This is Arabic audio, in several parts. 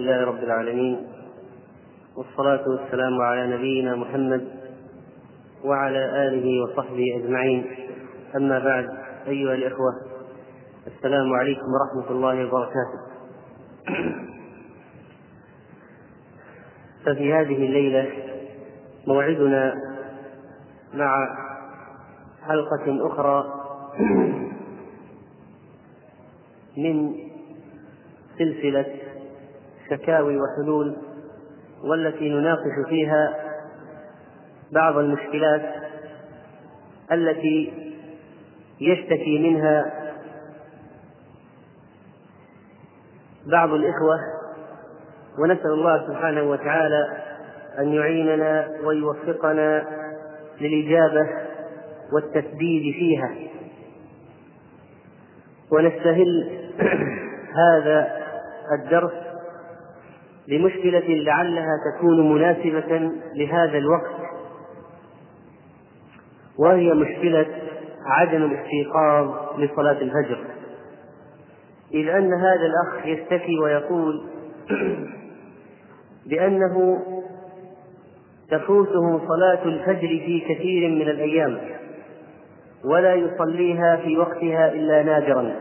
لله رب العالمين والصلاة والسلام على نبينا محمد وعلى آله وصحبه أجمعين. أما بعد أيها الإخوة السلام عليكم ورحمة الله وبركاته. ففي هذه الليلة موعدنا مع حلقة أخرى من سلسلة شكاوي وحلول والتي نناقش فيها بعض المشكلات التي يشتكي منها بعض الإخوة ونسأل الله سبحانه وتعالى أن يعيننا ويوفقنا للإجابة والتسديد فيها. ونستهل هذا الدرس بمشكلة لعلها تكون مناسبة لهذا الوقت. وهي مشكلة عدم الاستيقاظ لصلاة الفجر. إذ أن هذا الأخ يشتكي ويقول بأنه تفوته صلاة الفجر في كثير من الأيام ولا يصليها في وقتها إلا نادرا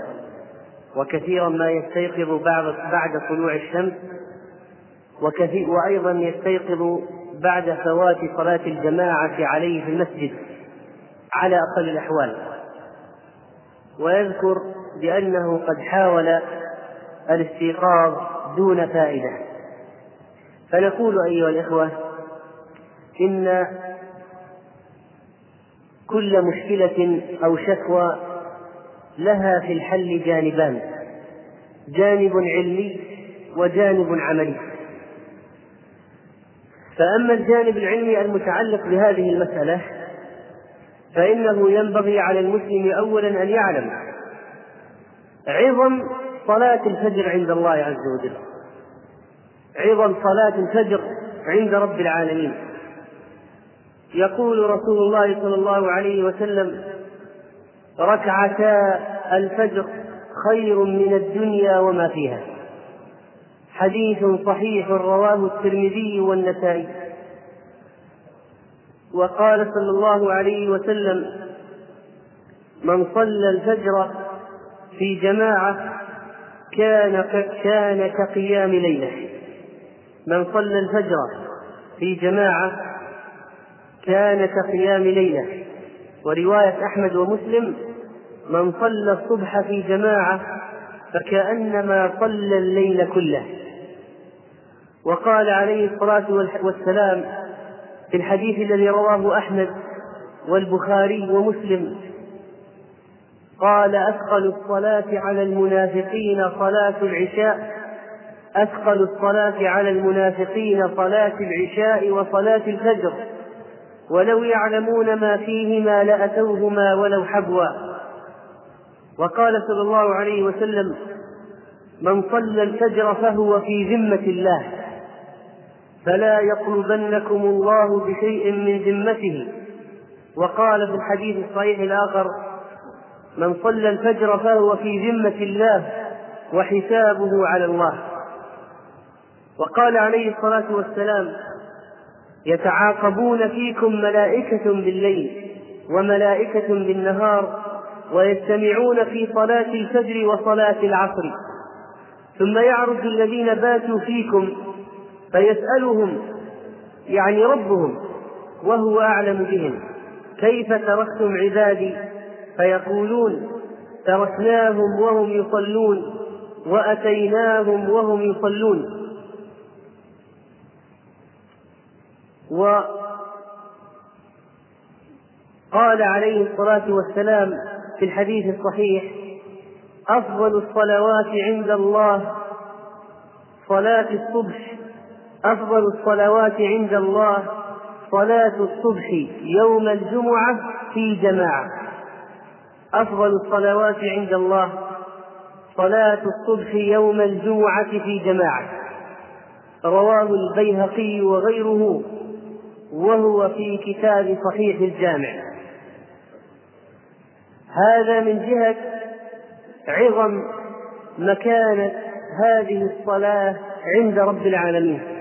وكثيرا ما يستيقظ بعد بعد طلوع الشمس وكثير وأيضا يستيقظ بعد فوات صلاة الجماعة عليه في المسجد على أقل الأحوال. ويذكر بأنه قد حاول الاستيقاظ دون فائدة. فنقول أيها الإخوة إن كل مشكلة أو شكوى لها في الحل جانبان جانب علمي وجانب عملي. فأما الجانب العلمي المتعلق بهذه المسألة فإنه ينبغي على المسلم أولا أن يعلم عظم صلاة الفجر عند الله عز وجل عظم صلاة الفجر عند رب العالمين. يقول رسول الله صلى الله عليه وسلم ركعتا الفجر خير من الدنيا وما فيها. حديث صحيح رواه الترمذي والنسائي. وقال صلى الله عليه وسلم من صلى الفجر في جماعة كان كان كقيام ليلة. من صلى الفجر في جماعة كان كقيام ليلة. ورواية أحمد ومسلم من صلى الصبح في جماعة فكأنما صلى الليل كله. وقال عليه الصلاة والسلام في الحديث الذي رواه أحمد والبخاري ومسلم قال أثقل الصلاة على المنافقين صلاة العشاء أثقل الصلاة على المنافقين صلاة العشاء وصلاة الفجر ولو يعلمون ما فيهما لأتوهما ولو حبوا. وقال صلى الله عليه وسلم من صلى الفجر فهو في ذمة الله. فلا يطلبنكم الله بشيء من ذمته. وقال في الحديث الصحيح الآخر من صلى الفجر فهو في ذمة الله وحسابه على الله. وقال عليه الصلاة والسلام يتعاقبون فيكم ملائكة بالليل وملائكة بالنهار ويجتمعون في صلاة الفجر وصلاة العصر. ثم يعرج الذين باتوا فيكم فيسألهم يعني ربهم وهو أعلم بهم. كيف تركتم عبادي؟ فيقولون تركناهم وهم يصلون وأتيناهم وهم يصلون. وقال عليه الصلاة والسلام في الحديث الصحيح أفضل الصلوات عند الله صلاة الصبح أفضل الصلوات عند الله صلاة الصبح يوم الجمعة في جماعة. أفضل الصلوات عند الله صلاة الصبح يوم الجمعة في جماعة. رواه البيهقي وغيره وهو في كتاب صحيح الجامع. هذا من جهة عظم مكانة هذه الصلاة عند رب العالمين.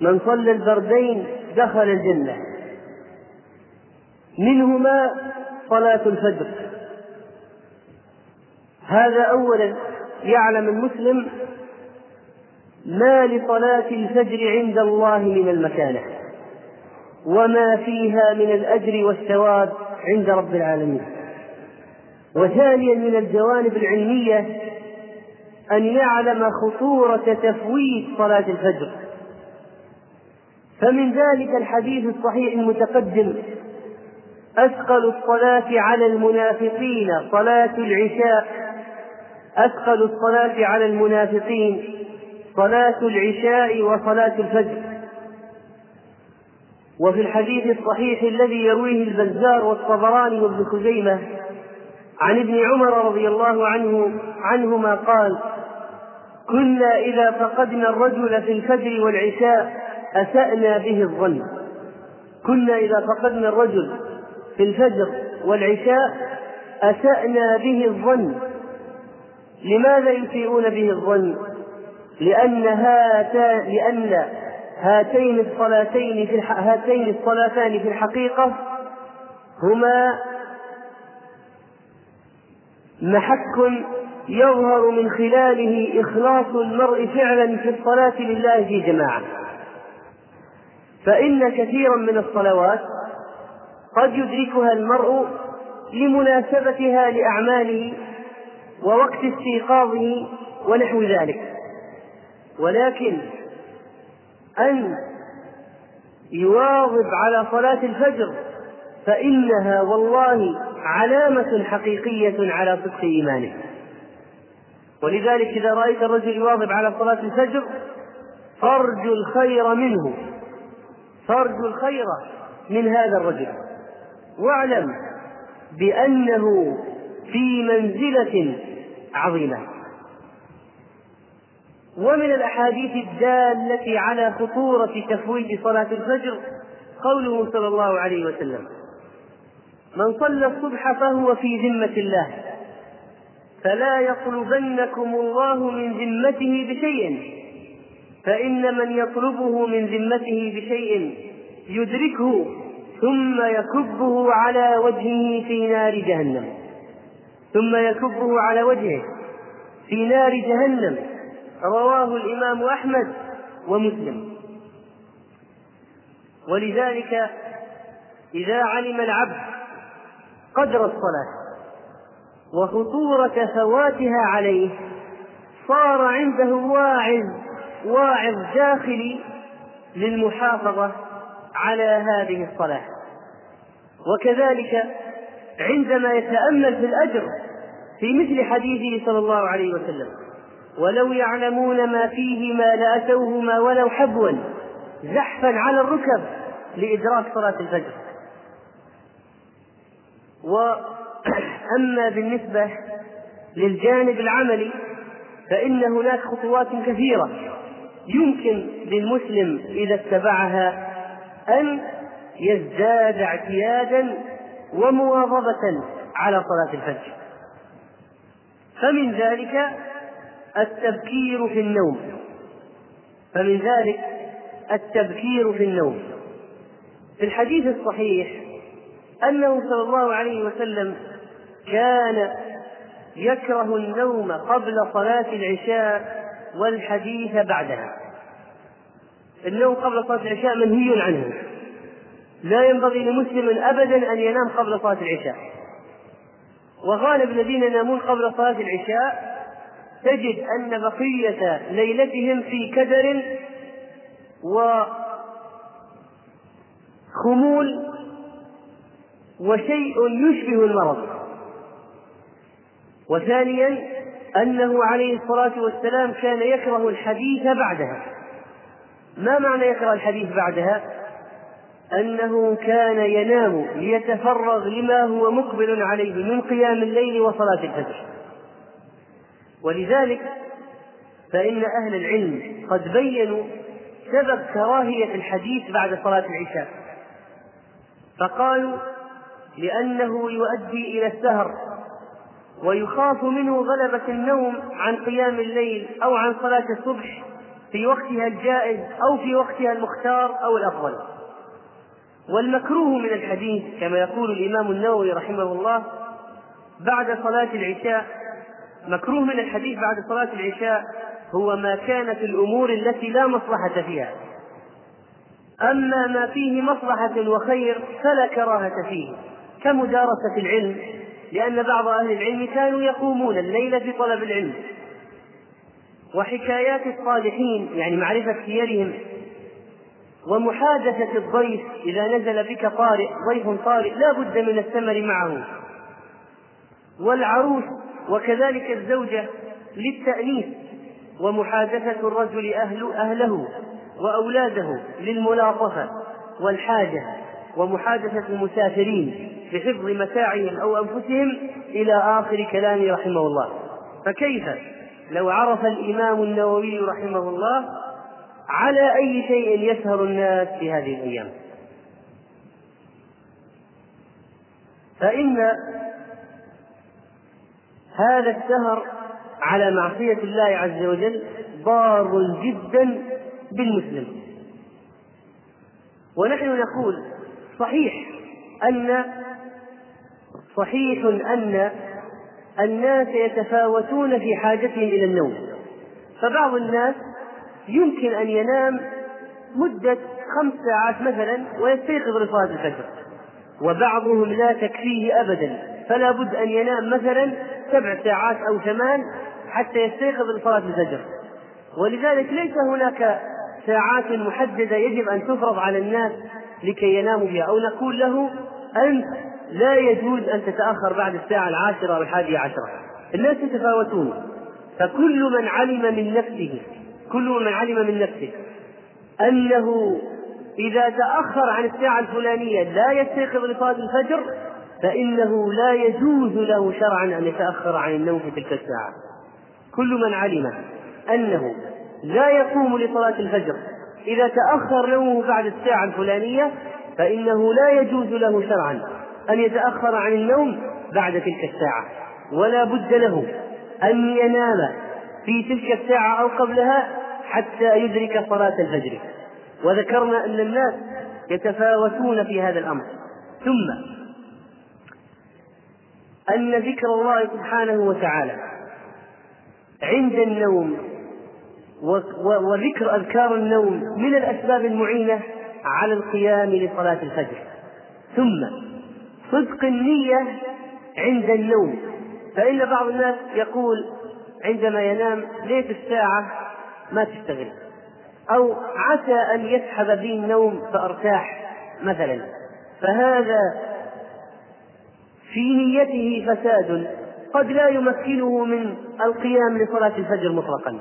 من صلى البردين دخل الجنة. منهما صلاة الفجر. هذا أولا يعلم المسلم ما لصلاة الفجر عند الله من المكانة وما فيها من الأجر والثواب عند رب العالمين. وثانيا من الجوانب العلمية أن يعلم خطورة تفويت صلاة الفجر. فمن ذلك الحديث الصحيح المتقدم. أثقل الصلاة على المنافقين صلاة العشاء. أثقل الصلاة على المنافقين صلاة العشاء وصلاة الفجر. وفي الحديث الصحيح الذي يرويه البزار والطبراني وابن خزيمة عن ابن عمر رضي الله عنه عنهما قال كنا إذا فقدنا الرجل في الفجر والعشاء أسأنا به الظن. كنا إذا فقدنا الرجل في الفجر والعشاء أسأنا به الظن. لماذا يسيئون به الظن؟ لأن هاتان لأن هاتين الصلاتين في هاتين الصلاتان في الحقيقة هما محك يظهر من خلاله إخلاص المرء فعلا في الصلاة لله في جماعة. فإن كثيرا من الصلوات قد يدركها المرء لمناسبتها لأعماله ووقت استيقاظه ونحو ذلك. ولكن أن يواظب على صلاة الفجر فإنها والله علامة حقيقية على صدق إيمانه. ولذلك إذا رأيت الرجل يواظب على صلاة الفجر فارجو الخير منه. فارجو الخير من هذا الرجل. واعلم بأنه في منزلة عظيمة. ومن الأحاديث الدالة على خطورة تفويت صلاة الفجر قوله صلى الله عليه وسلم من صلى الصبح فهو في ذمة الله فلا يطلبنكم الله من ذمته بشيء فإن من يطلبه من ذمته بشيء يدركه ثم يكبه على وجهه في نار جهنم. ثم يكبه على وجهه في نار جهنم. رواه الإمام أحمد ومسلم. ولذلك إذا علم العبد قدر الصلاة وخطورة فواتها عليه صار عنده واعظ واعظ داخلي للمحافظة على هذه الصلاة. وكذلك عندما يتأمل في الأجر في مثل حديثه صلى الله عليه وسلم ولو يعلمون ما فيهما لأتوهما ولو حبوا زحفا على الركب لإدراك صلاة الفجر. وأما بالنسبة للجانب العملي فإن هناك خطوات كثيرة يمكن للمسلم إذا اتبعها أن يزداد اعتيادا ومواظبة على صلاة الفجر. فمن ذلك التبكير في النوم. فمن ذلك التبكير في النوم. في الحديث الصحيح أنه صلى الله عليه وسلم كان يكره النوم قبل صلاة العشاء والحديث بعدها. النوم قبل صلاة العشاء منهي عنه. لا ينبغي لمسلم أبدا أن ينام قبل صلاة العشاء. وغالب الذين ينامون قبل صلاة العشاء تجد أن بقية ليلتهم في كدر وخمول وشيء يشبه المرض. وثانيا أنه عليه الصلاة والسلام كان يكره الحديث بعدها. ما معنى يكره الحديث بعدها؟ أنه كان ينام ليتفرغ لما هو مقبل عليه من قيام الليل وصلاة الفجر. ولذلك فإن أهل العلم قد بينوا سبب كراهية الحديث بعد صلاة العشاء. فقالوا لأنه يؤدي إلى السهر. ويخاف منه غلبة النوم عن قيام الليل أو عن صلاة الصبح في وقتها الجائز أو في وقتها المختار أو الأفضل. والمكروه من الحديث كما يقول الإمام النووي رحمه الله بعد صلاة العشاء مكروه من الحديث بعد صلاة العشاء هو ما كانت الأمور التي لا مصلحة فيها. أما ما فيه مصلحة وخير فلا كراهة فيه كمدارسة العلم لأن بعض أهل العلم كانوا يقومون الليل في طلب العلم. وحكايات الصالحين يعني معرفة سيرهم ومحادثة الضيف إذا نزل بك طارئ ضيف طارئ لا بد من الثمر معه. والعروس وكذلك الزوجة للتأنيث ومحادثة الرجل أهل أهله وأولاده للملاطفة والحاجة ومحادثة المسافرين. بحفظ متاعهم أو أنفسهم إلى آخر كلامه رحمه الله. فكيف لو عرف الإمام النووي رحمه الله على أي شيء يسهر الناس في هذه الأيام؟ فإن هذا السهر على معصية الله عز وجل ضار جدا بالمسلم. ونحن نقول صحيح أن صحيح أن الناس يتفاوتون في حاجتهم إلى النوم. فبعض الناس يمكن أن ينام مدة خمس ساعات مثلا ويستيقظ لصلاة الفجر. وبعضهم لا تكفيه أبدا. فلا بد أن ينام مثلا سبع ساعات أو ثمان حتى يستيقظ لصلاة الفجر. ولذلك ليس هناك ساعات محددة يجب أن تفرض على الناس لكي يناموا بها. أو نقول له أنت لا يجوز أن تتأخر بعد الساعة العاشرة أو الحادية عشرة. الناس يتفاوتون فكل من علم من نفسه كل من علم من نفسه أنه إذا تأخر عن الساعة الفلانية لا يستيقظ لصلاة الفجر فإنه لا يجوز له شرعا أن يتأخر عن النوم في تلك الساعة. كل من علم أنه لا يقوم لصلاة الفجر إذا تأخر نومه بعد الساعة الفلانية فإنه لا يجوز له شرعا. أن يتأخر عن النوم بعد تلك الساعة ولا بد له أن ينام في تلك الساعة أو قبلها حتى يدرك صلاة الفجر. وذكرنا أن الناس يتفاوتون في هذا الأمر. ثم أن ذكر الله سبحانه وتعالى عند النوم وذكر أذكار النوم من الأسباب المعينة على القيام لصلاة الفجر. ثم صدق النية عند النوم. فإن بعض الناس يقول عندما ينام ليت الساعة ما تشتغل. أو عسى أن يسحب بي النوم فأرتاح مثلا. فهذا في نيته فساد قد لا يمكنه من القيام لصلاة الفجر مطلقا.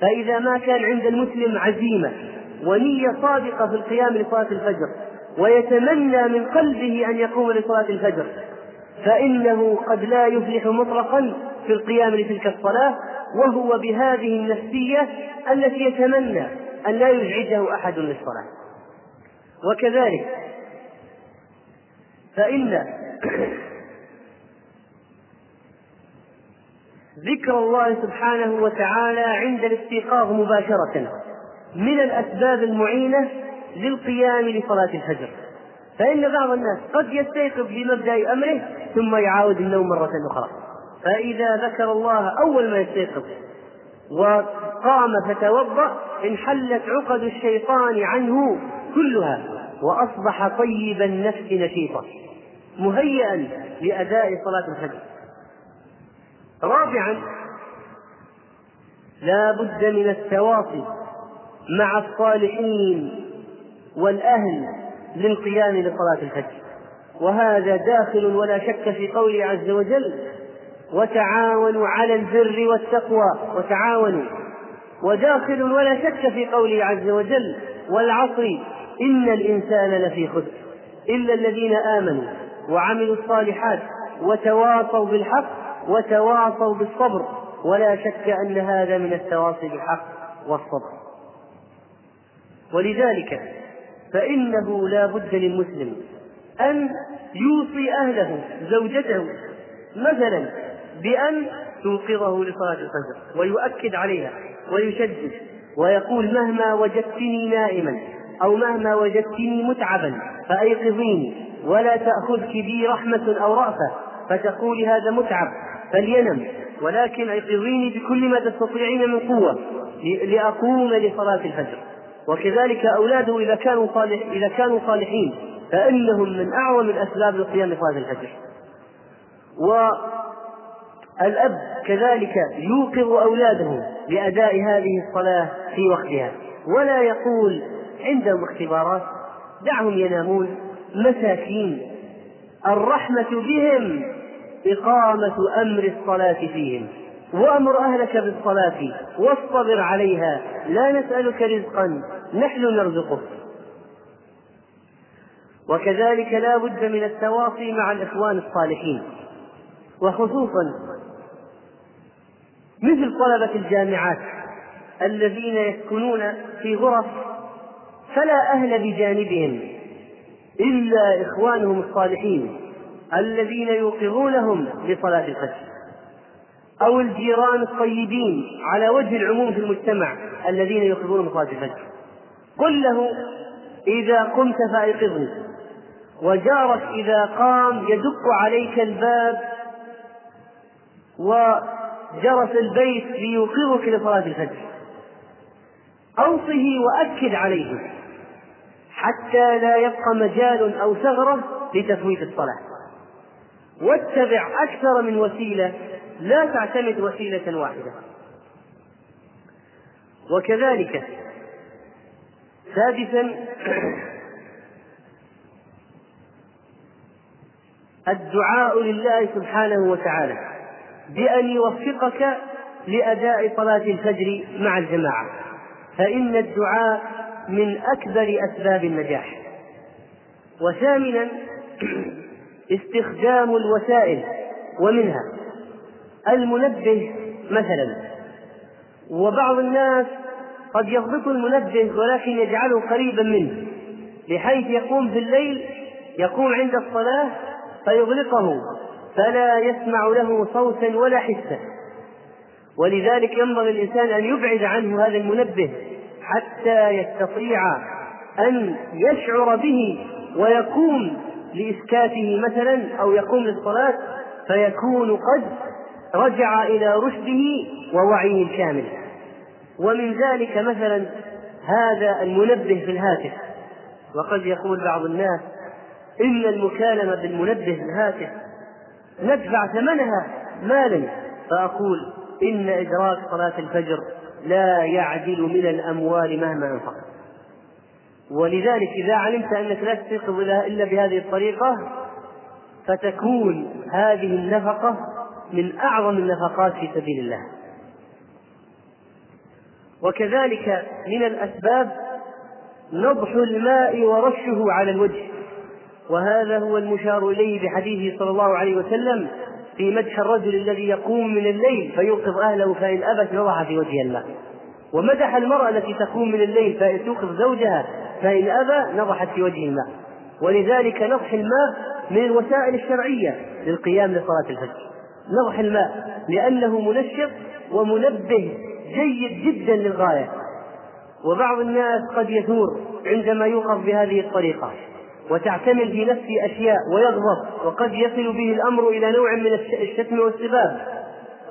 فإذا ما كان عند المسلم عزيمة ونية صادقة في القيام لصلاة الفجر ويتمنى من قلبه أن يقوم لصلاة الفجر. فإنه قد لا يفلح مطلقا في القيام لتلك الصلاة وهو بهذه النفسية التي يتمنى أن لا يزعجه أحد للصلاة. وكذلك فإن ذكر الله سبحانه وتعالى عند الاستيقاظ مباشرة من الأسباب المعينة للقيام لصلاة الفجر. فإن بعض الناس قد يستيقظ بمبدأ أمره ثم يعاود النوم مرة أخرى. فإذا ذكر الله أول ما يستيقظ وقام فتوضأ انحلت عقد الشيطان عنه كلها وأصبح طيب النفس نشيطا مهيئا لأداء صلاة الفجر. رابعا لا بد من التواصي مع الصالحين والأهل للقيام لصلاة الفجر. وهذا داخل ولا شك في قوله عز وجل وتعاونوا على البر والتقوى وتعاونوا. وداخل ولا شك في قوله عز وجل والعصر إن الإنسان لفي خسر. إلا الذين آمنوا وعملوا الصالحات وتواصوا بالحق وتواصوا بالصبر. ولا شك أن هذا من التواصي بالحق والصبر. ولذلك فإنه لا بد للمسلم أن يوصي أهله زوجته مثلا بأن توقظه لصلاة الفجر ويؤكد عليها ويشدد ويقول مهما وجدتني نائما أو مهما وجدتني متعبا فأيقظيني ولا تأخذك بي رحمة أو رأفة فتقولي هذا متعب فلينم ولكن أيقظيني بكل ما تستطيعين من قوة لأقوم لصلاة الفجر. وكذلك أولاده إذا كانوا صالح إذا كانوا صالحين فإنهم من أعظم الأسباب لقيام صلاة الفجر. والأب كذلك يوقظ أولاده لأداء هذه الصلاة في وقتها ولا يقول عندهم اختبارات دعهم ينامون مساكين. الرحمة بهم إقامة أمر الصلاة فيهم. وأمر أهلك بالصلاة واصطبر عليها. لا نسألك رزقا نحن نرزقك. وكذلك لا بد من التواصي مع الإخوان الصالحين. وخصوصا مثل طلبة الجامعات الذين يسكنون في غرف فلا أهل بجانبهم إلا إخوانهم الصالحين الذين يوقظونهم لصلاة الفجر. أو الجيران الطيبين على وجه العموم في المجتمع الذين يوقظون صلاة الفجر قل له إذا قمت فأيقظني. وجارك إذا قام يدق عليك الباب وجرس البيت ليوقظك لصلاة الفجر. أوصه وأكد عليه حتى لا يبقى مجال أو ثغرة لتفويت الصلاة. واتبع أكثر من وسيلة لا تعتمد وسيلة واحدة. وكذلك سادسا الدعاء لله سبحانه وتعالى بأن يوفقك لأداء صلاة الفجر مع الجماعة. فإن الدعاء من أكبر أسباب النجاح. وثامنا استخدام الوسائل ومنها المنبه مثلا. وبعض الناس قد يضبط المنبه ولكن يجعله قريبا منه بحيث يقوم في الليل يقوم عند الصلاة فيغلقه فلا يسمع له صوتا ولا حسا. ولذلك ينبغي الإنسان أن يبعد عنه هذا المنبه حتى يستطيع أن يشعر به ويقوم لإسكاته مثلا أو يقوم للصلاة فيكون قد رجع إلى رشده ووعيه الكامل. ومن ذلك مثلا هذا المنبه في الهاتف. وقد يقول بعض الناس إن المكالمة بالمنبه في الهاتف ندفع ثمنها مالا. فأقول إن إدراك صلاة الفجر لا يعدل من الأموال مهما أنفقت ولذلك إذا علمت أنك لا تستيقظ إلا بهذه الطريقة فتكون هذه النفقة من أعظم النفقات في سبيل الله. وكذلك من الأسباب نضح الماء ورشه على الوجه. وهذا هو المشار إليه بحديثه صلى الله عليه وسلم في مدح الرجل الذي يقوم من الليل فيوقظ أهله فإن أبت نضح في وجه الماء ومدح المرأة التي تقوم من الليل فتوقظ زوجها فإن أبى نضحت في وجه الماء ولذلك نضح الماء من الوسائل الشرعية للقيام لصلاة الفجر. نضح الماء لأنه منشط ومنبه جيد جدا للغاية. وبعض الناس قد يثور عندما يوقف بهذه الطريقة وتعتمل في نفسه أشياء ويغضب وقد يصل به الأمر إلى نوع من الشتم والسباب.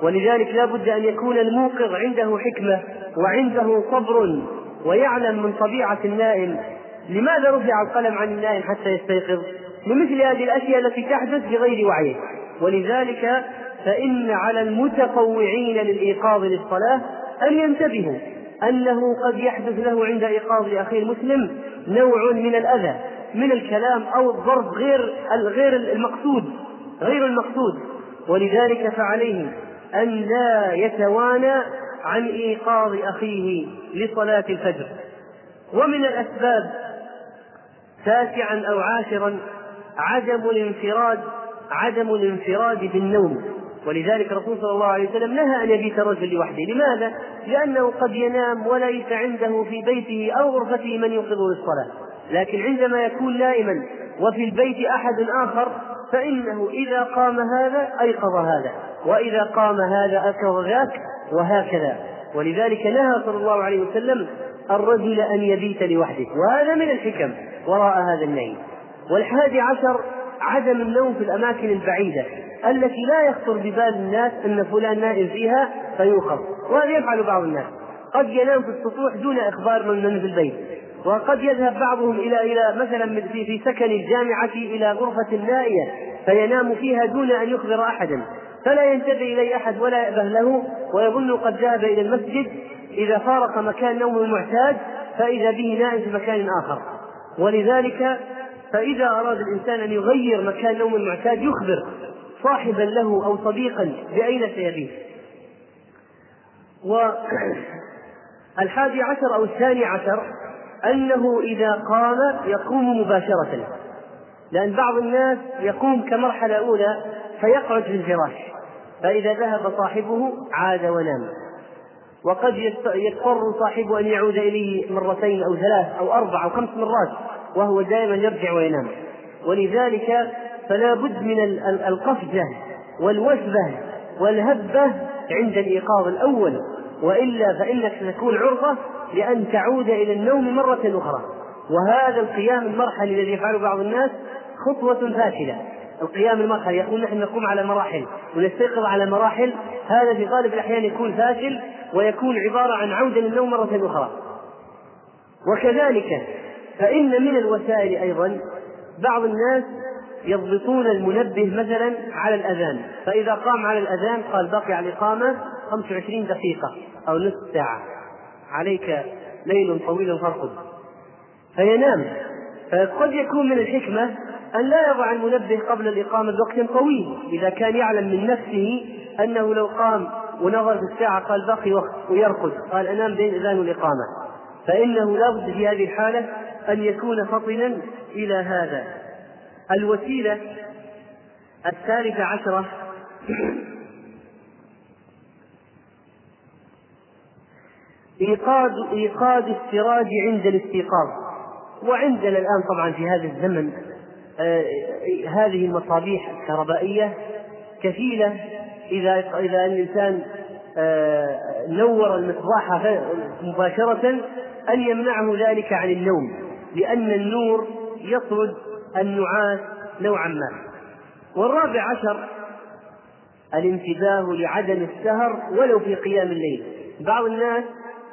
ولذلك لا بد أن يكون الموقظ عنده حكمة وعنده صبر ويعلم من طبيعة النائم لماذا رفع القلم عن النائم حتى يستيقظ؟ لمثل هذه الأشياء التي تحدث بغير وعيه ولذلك فإن على المتطوعين للإيقاظ للصلاة أن ينتبهوا أنه قد يحدث له عند إيقاظ أخيه المسلم نوع من الأذى من الكلام أو الضرب غير غير المقصود غير المقصود. ولذلك فعليه أن لا يتوانى عن إيقاظ أخيه لصلاة الفجر. ومن الأسباب تاسعا أو عاشرا عدم الانفراد عدم الانفراد بالنوم. ولذلك الرسول صلى الله عليه وسلم نهى أن يبيت الرجل لوحده. لماذا؟ لأنه قد ينام وليس عنده في بيته أو غرفته من يوقظه للصلاة. لكن عندما يكون نائما وفي البيت أحد آخر فإنه إذا قام هذا أيقظ هذا وإذا قام هذا أكره ذاك وهكذا. ولذلك نهى صلى الله عليه وسلم الرجل أن يبيت لوحده. وهذا من الحكم وراء هذا النهي. والحادي عشر عدم النوم في الأماكن البعيدة التي لا يخطر ببال الناس أن فلان نائم فيها فيوقظ وهذا يفعل بعض الناس. قد ينام في السطوح دون إخبار من في البيت. وقد يذهب بعضهم إلى إلى مثلا في في سكن الجامعة إلى غرفة نائية فينام فيها دون أن يخبر أحدا. فلا ينتبه إليه أحد ولا يأبه له ويظن قد ذهب إلى المسجد إذا فارق مكان نومه المعتاد فإذا به نائم في مكان آخر. ولذلك فإذا أراد الإنسان أن يغير مكان نوم المعتاد يخبر صاحبا له أو صديقا بأين سيبيت والحادي عشر أو الثاني عشر أنه إذا قام يقوم مباشرة. لأن بعض الناس يقوم كمرحلة أولى فيقعد في الفراش فإذا ذهب صاحبه عاد ونام. وقد يضطر صاحبه أن يعود إليه مرتين أو ثلاث أو أربع أو خمس مرات. وهو دائما يرجع وينام. ولذلك فلا بد من القفزة والوثبة والهبة عند الإيقاظ الأول. وإلا فإنك ستكون عرضة لأن تعود إلى النوم مرة أخرى. وهذا القيام المرحلي الذي يفعله بعض الناس خطوة فاشلة. القيام المرحلي يقول نحن نقوم على مراحل ونستيقظ على مراحل. هذا في غالب الأحيان يكون فاشل ويكون عبارة عن عودة للنوم مرة أخرى. وكذلك فإن من الوسائل أيضا بعض الناس يضبطون المنبه مثلا على الأذان فإذا قام على الأذان قال بقي على الإقامة 25 دقيقة أو نصف ساعة. عليك ليل طويل فارقد فينام. فقد يكون من الحكمة أن لا يضع المنبه قبل الإقامة بوقت طويل إذا كان يعلم من نفسه أنه لو قام ونظر في الساعة قال بقي وقت ويرقد قال أنام بين الأذان والإقامة فإنه لا بد في هذه الحالة أن يكون فطنا إلى هذا. الوسيلة الثالثة عشرة إيقاد إيقاد السراج عند الاستيقاظ. وعندنا الآن طبعا في هذا الزمن آه هذه المصابيح الكهربائية كفيلة. إذا إذا الإنسان آه نور المصباح مباشرة أن يمنعه ذلك عن النوم لأن النور يطرد النعاس نوعا ما. والرابع عشر الانتباه لعدم السهر ولو في قيام الليل. بعض الناس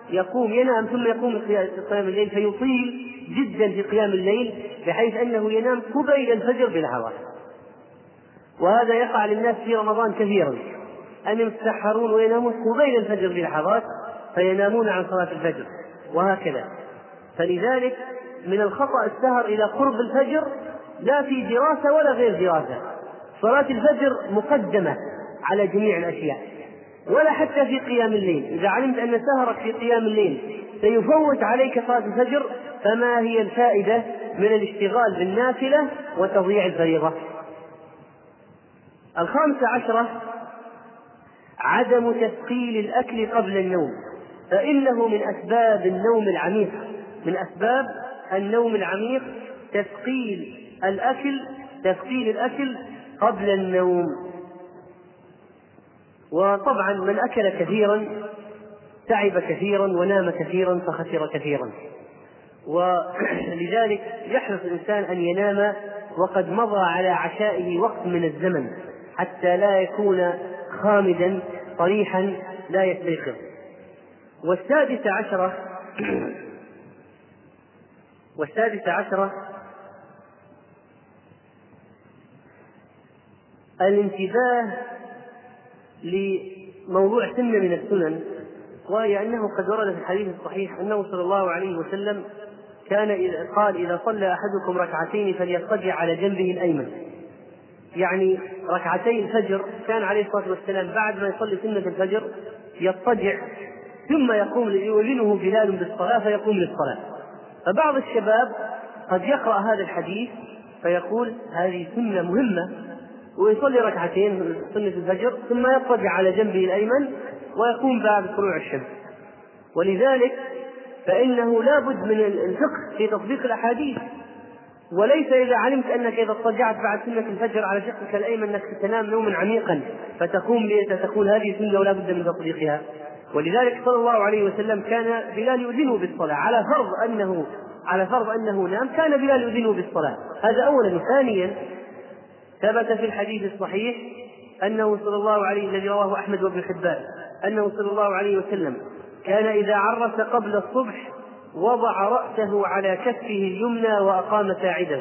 يقوم ينام ثم يقوم قيام الليل فيطيل جدا في قيام الليل بحيث أنه ينام قبيل الفجر بلحظات وهذا يقع للناس في رمضان كثيرا. ان يتسحرون وينامون قبيل الفجر بلحظات فينامون عن صلاة الفجر. وهكذا. فلذلك من الخطأ السهر إلى قرب الفجر لا في دراسة ولا غير دراسة. صلاة الفجر مقدمة على جميع الأشياء ولا حتى في قيام الليل. إذا علمت أن سهرك في قيام الليل سيفوت عليك صلاة الفجر فما هي الفائدة من الاشتغال بالنافلة وتضييع الفريضة؟ الخامسة عشرة عدم تثقيل الأكل قبل النوم. فإنه من أسباب النوم العميق من أسباب النوم العميق تثقيل الأكل تثقيل الأكل قبل النوم. وطبعا من أكل كثيرا تعب كثيرا ونام كثيرا فخسر كثيرا. ولذلك يحرص الإنسان أن ينام وقد مضى على عشائه وقت من الزمن حتى لا يكون خامدا طريحا لا يستيقظ. والسادسة عشرة والسادسة عشرة الانتباه لموضوع سنة من السنن وهي أنه قد ورد في الحديث الصحيح أنه صلى الله عليه وسلم كان إذا قال إذا صلى أحدكم ركعتين فليضطجع على جنبه الأيمن. يعني ركعتي الفجر كان عليه الصلاة والسلام بعد ما يصلي سنة الفجر يضطجع ثم يقوم يؤذنه بلال بالصلاة فيقوم للصلاة. فبعض الشباب قد يقرأ هذا الحديث فيقول هذه سنة مهمة ويصلي ركعتين سنة الفجر ثم يضطجع على جنبه الأيمن ويقوم بعد طلوع الشمس. ولذلك فإنه لا بد من الفقه في تطبيق الأحاديث. وليس إذا علمت أنك إذا اضطجعت بعد سنة الفجر على شقك الأيمن أنك تنام نوما عميقا فتقوم تقول هذه سنة ولا بد من تطبيقها. ولذلك صلى الله عليه وسلم كان بلال يؤذنه بالصلاة على فرض أنه على فرض أنه نام كان بلال يؤذنه بالصلاة. هذا أولا. ثانيا ثبت في الحديث الصحيح أنه صلى الله عليه الذي رواه أحمد وابن حبان أنه صلى الله عليه وسلم كان إذا عرس قبل الصبح وضع رأسه على كفه اليمنى وأقام ساعده.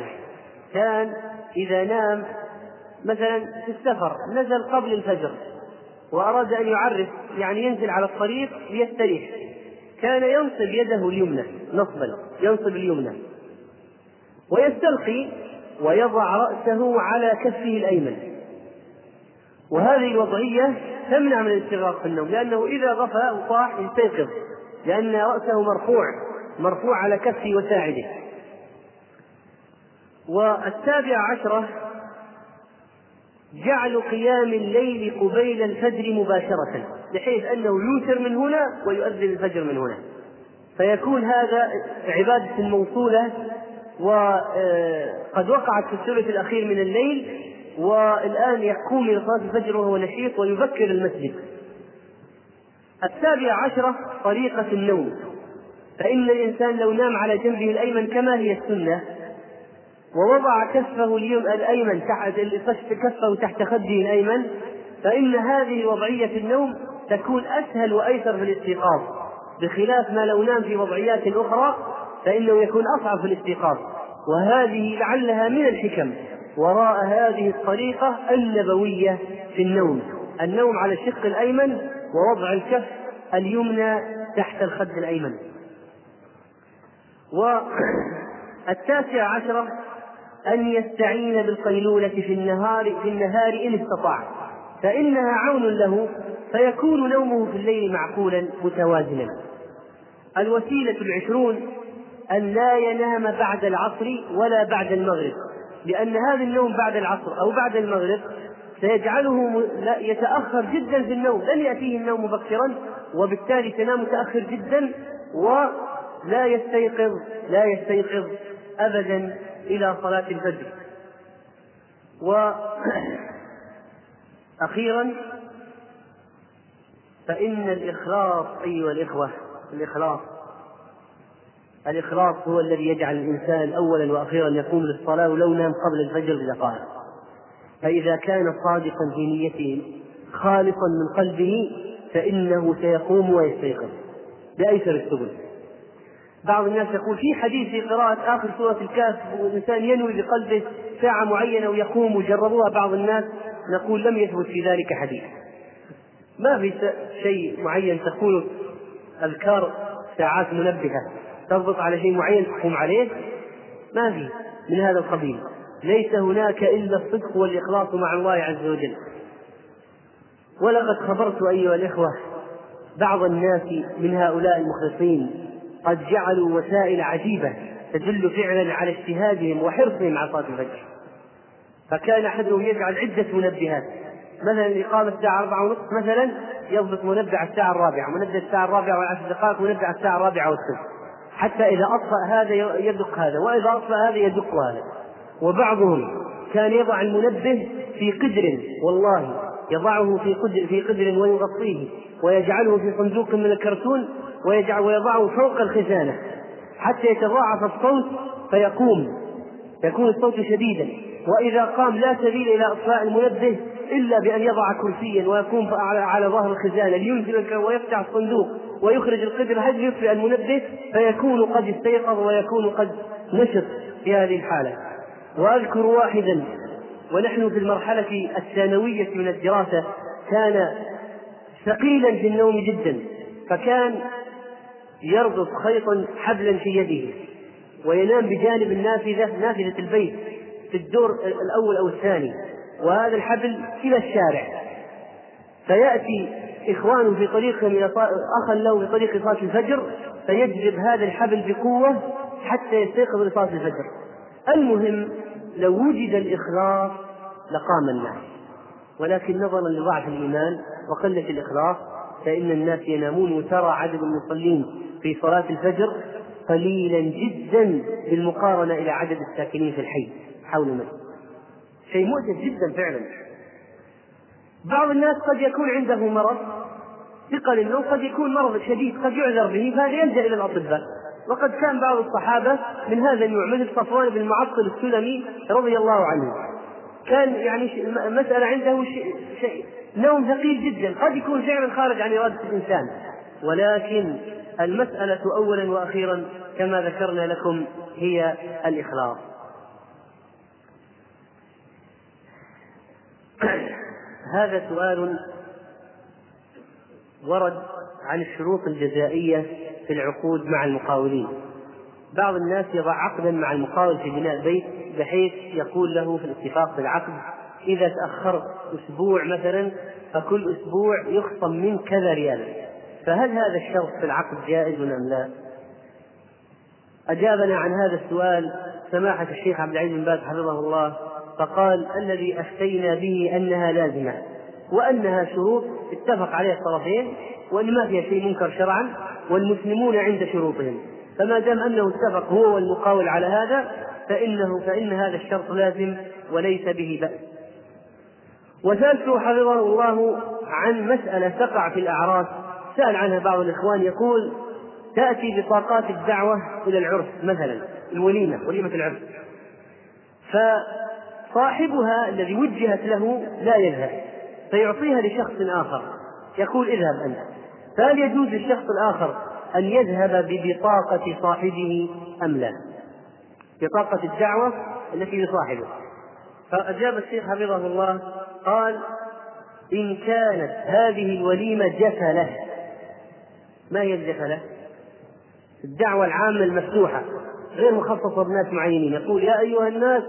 كان إذا نام مثلا في السفر نزل قبل الفجر. وأراد أن يعرف يعني ينزل على الطريق ليستريح. كان ينصب يده اليمنى نصبا ينصب اليمنى. ويستلقي ويضع رأسه على كفه الأيمن. وهذه الوضعية تمنع من الاستغراق في النوم لأنه إذا غفى وصاح يستيقظ لأن رأسه مرفوع مرفوع على كفه وساعده. والسابعة عشرة جعل قيام الليل قبيل الفجر مباشرة بحيث أنه يوتر من هنا ويؤذن الفجر من هنا. فيكون هذا عبادة موصولة وقد وقعت في الثلث الأخير من الليل والآن يقوم إلى صلاة الفجر وهو نشيط ويبكر المسجد. السابعة عشرة طريقة النوم. فإن الإنسان لو نام على جنبه الأيمن كما هي السنة ووضع كفه الأيمن تحت كفه تحت خده الأيمن فإن هذه وضعية النوم تكون أسهل وأيسر في الاستيقاظ بخلاف ما لو نام في وضعيات أخرى فإنه يكون أصعب في الاستيقاظ. وهذه لعلها من الحكم وراء هذه الطريقة النبوية في النوم النوم على الشق الأيمن ووضع الكف اليمنى تحت الخد الأيمن. والتاسع عشرة أن يستعين بالقيلولة في النهار في النهار إن استطاع. فإنها عون له فيكون نومه في الليل معقولا متوازنا. الوسيلة العشرون أن لا ينام بعد العصر ولا بعد المغرب. لأن هذا النوم بعد العصر أو بعد المغرب سيجعله يتأخر جدا في النوم. لن يأتيه النوم مبكرا وبالتالي تنام متأخر جدا ولا يستيقظ لا يستيقظ أبدا. إلى صلاة الفجر. وأخيرا فإن الإخلاص أيها الإخوة الإخلاص الإخلاص هو الذي يجعل الإنسان أولا وأخيرا يقوم للصلاة ولو نام قبل الفجر بدقائق فإذا كان صادقا في نيته خالصا من قلبه فإنه سيقوم ويستيقظ بأيسر السبل. بعض الناس يقول في حديث في قراءة آخر سورة الكهف والإنسان ينوي بقلبه ساعة معينة ويقوم وجربوها بعض الناس نقول لم يثبت في ذلك حديث. ما في شيء معين تكون أذكار ساعات منبهة تضبط على شيء معين تقوم عليه؟ ما في من هذا القبيل. ليس هناك إلا الصدق والإخلاص مع الله عز وجل. ولقد خبرت أيها الإخوة بعض الناس من هؤلاء المخلصين قد جعلوا وسائل عجيبة تدل فعلا على اجتهادهم وحرصهم على صلاة الفجر. فكان أحدهم يجعل عدة منبهات. مثلا الإقامة الساعة أربعة ونصف مثلا يضبط منبه الساعة الرابعة. منبه الساعة الرابعة والعشر دقائق منبه الساعة الرابعة والثلث حتى إذا أطفأ هذا يدق هذا وإذا أطفأ هذا يدق هذا. وبعضهم كان يضع المنبه في قدر والله يضعه في قدر في قدر ويغطيه ويجعله في صندوق من الكرتون ويجعل ويضعه فوق الخزانة. حتى يتضاعف الصوت فيقوم. يكون الصوت شديدا. وإذا قام لا سبيل إلى إطفاء المنبه إلا بأن يضع كرسيا ويقوم على ظهر الخزانة. لينزل ويفتح الصندوق ويخرج القدر هل يطفئ المنبه فيكون قد استيقظ ويكون قد نشط في هذه الحالة. وأذكر واحدا ونحن في المرحلة الثانوية من الدراسة كان ثقيلا في النوم جدا. فكان يربط خيطا حبلا في يده وينام بجانب النافذة نافذة البيت في الدور الأول أو الثاني وهذا الحبل إلى الشارع. فيأتي إخوانه في طريقهم إلى أخا له في طريق صلاة الفجر فيجذب هذا الحبل بقوة حتى يستيقظ لصلاة الفجر. المهم لو وجد الإخلاص لقام الناس ولكن نظرا لضعف الإيمان وقلة الإخلاص فإن الناس ينامون وترى عدد المصلين في صلاة الفجر قليلا جدا بالمقارنة إلى عدد الساكنين في الحي حول المسجد. شيء مؤسف جدا فعلا. بعض الناس قد يكون عنده مرض ثقل النوم قد يكون مرض شديد قد يعذر به فهذا يلجأ إلى الأطباء. وقد كان بعض الصحابة من هذا النوع مثل صفوان بن معطل السلمي رضي الله عنه. كان يعني مسألة عنده شيء, شيء نوم ثقيل جدا قد يكون فعلا خارج عن إرادة الإنسان. ولكن المسألة أولا وأخيرا كما ذكرنا لكم هي الإخلاص. هذا سؤال ورد عن الشروط الجزائية في العقود مع المقاولين. بعض الناس يضع عقدا مع المقاول في بناء بيت بحيث يقول له في الاتفاق بالعقد إذا تأخرت أسبوع مثلا فكل أسبوع يخصم من كذا ريالا فهل هذا الشرط في العقد جائز أم لا؟ أجابنا عن هذا السؤال سماحة الشيخ عبد العزيز بن باز حفظه الله فقال الذي أفتينا به أنها لازمة وأنها شروط اتفق عليها الطرفين وأن ما فيها شيء منكر شرعا والمسلمون عند شروطهم فما دام أنه اتفق هو والمقاول على هذا فإنه فإن هذا الشرط لازم وليس به بأس وسألته حفظه الله عن مسألة تقع في الأعراس سأل عنها بعض الإخوان يقول تأتي بطاقات الدعوة إلى العرس مثلا الوليمة وليمة العرس فصاحبها الذي وجهت له لا يذهب فيعطيها لشخص آخر. يقول اذهب أنت. فهل يجوز للشخص الآخر أن يذهب ببطاقة صاحبه أم لا؟ بطاقة الدعوة التي لصاحبه. فأجاب الشيخ حفظه الله قال إن كانت هذه الوليمة جفلة ما هي الجفلة؟ الدعوة العامة المفتوحة غير مخصصة بناس معينين. يقول يا أيها الناس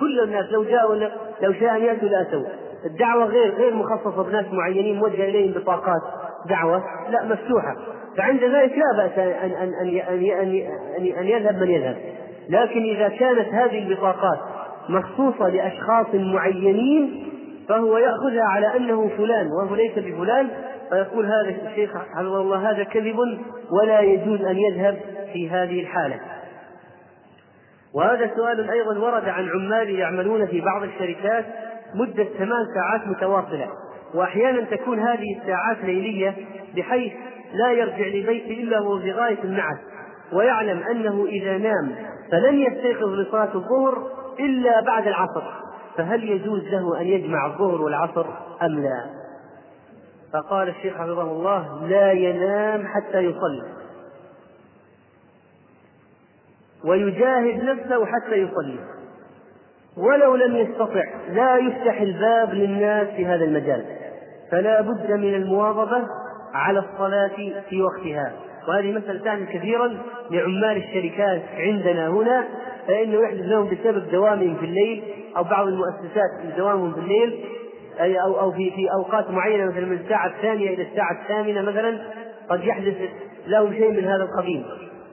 كل الناس لو جاءوا لو شاء أن يأتوا لأتوا الدعوة غير غير مخصصة بناس معينين موجهة إليهم بطاقات دعوة لا مفتوحة. فعند ذلك لا بأس أن أن أن أن أن, أن يذهب من يذهب. لكن إذا كانت هذه البطاقات مخصوصة لأشخاص معينين فهو يأخذها على أنه فلان وهو ليس بفلان فيقول هذا الشيخ حفظه الله هذا كذب ولا يجوز أن يذهب في هذه الحالة. وهذا سؤال أيضا ورد عن عمال يعملون في بعض الشركات مدة ثمان ساعات متواصلة. وأحيانا تكون هذه الساعات ليلية بحيث لا يرجع لبيته إلا وهو في غاية النعس ويعلم أنه إذا نام فلن يستيقظ لصلاة الظهر إلا بعد العصر. فهل يجوز له أن يجمع الظهر والعصر أم لا؟ فقال الشيخ حفظه الله لا ينام حتى يصلي. ويجاهد نفسه حتى يصلي. ولو لم يستطع لا يفتح الباب للناس في هذا المجال. فلا بد من المواظبة على الصلاة في وقتها. وهذه مسألة تعني كثيرا لعمال الشركات عندنا هنا. فإنه يحدث لهم بسبب دوامهم في الليل أو بعض المؤسسات دوامهم في الليل. أي أو أو في في أوقات معينة مثلا من الساعة الثانية إلى الساعة الثامنة مثلا قد يحدث لهم شيء من هذا القبيل.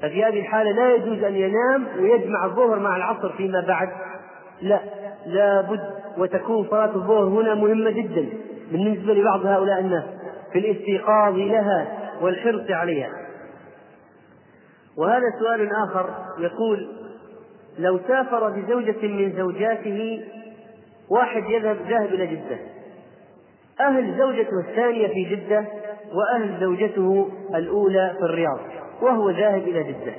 ففي هذه الحالة لا يجوز أن ينام ويجمع الظهر مع العصر فيما بعد. لا لابد وتكون صلاة الظهر هنا مهمة جدا بالنسبة لبعض هؤلاء الناس في الاستيقاظ لها والحرص عليها. وهذا سؤال آخر يقول لو سافر بزوجة من زوجاته واحد يذهب ذاهب إلى جدة. أهل زوجته الثانية في جدة وأهل زوجته الأولى في الرياض وهو ذاهب إلى جدة.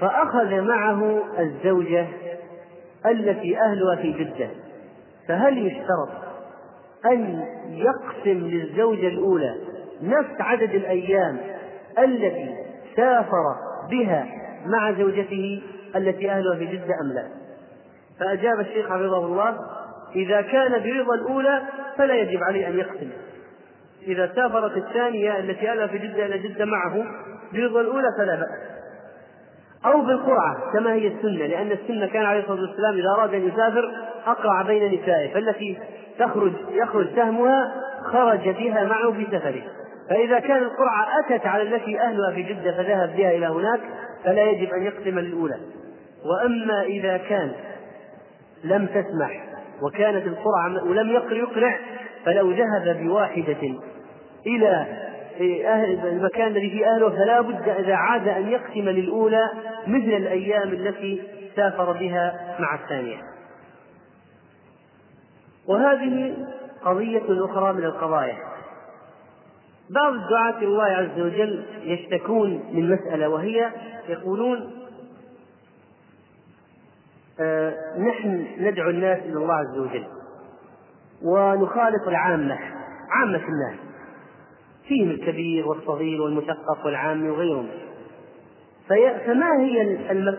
فأخذ معه الزوجة التي أهلها في جدة. فهل يشترط أن يقسم للزوجة الأولى نفس عدد الأيام التي سافر بها مع زوجته التي أهلها في جدة أم لا؟ فأجاب الشيخ حفظه الله إذا كان برضا الأولى فلا يجب عليه أن يقسم إذا سافرت الثانية التي أهلها في جدة إلى جدة معه برضا الأولى فلا بأس. أو بالقرعة كما هي السنة لأن السنة كان عليه الصلاة والسلام إذا أراد أن يسافر أقرع بين نسائه فالتي تخرج يخرج سهمها خرج بها معه في سفره. فإذا كان القرعة أتت على التي أهلها في جدة فذهب بها إلى هناك فلا يجب أن يقسم للأولى وأما إذا كان لم تسمح وكانت القرعة ولم يقر يقرع فلو ذهب بواحدة إلى أهل المكان الذي فيه أهله فلا بد إذا عاد أن يقسم للأولى مثل الأيام التي سافر بها مع الثانية. وهذه قضية أخرى من القضايا. بعض الدعاة الله عز وجل يشتكون من مسألة وهي يقولون نحن ندعو الناس إلى الله عز وجل. ونخالط العامة عامة الناس. فيهم الكبير والصغير والمثقف والعامي وغيرهم. فما هي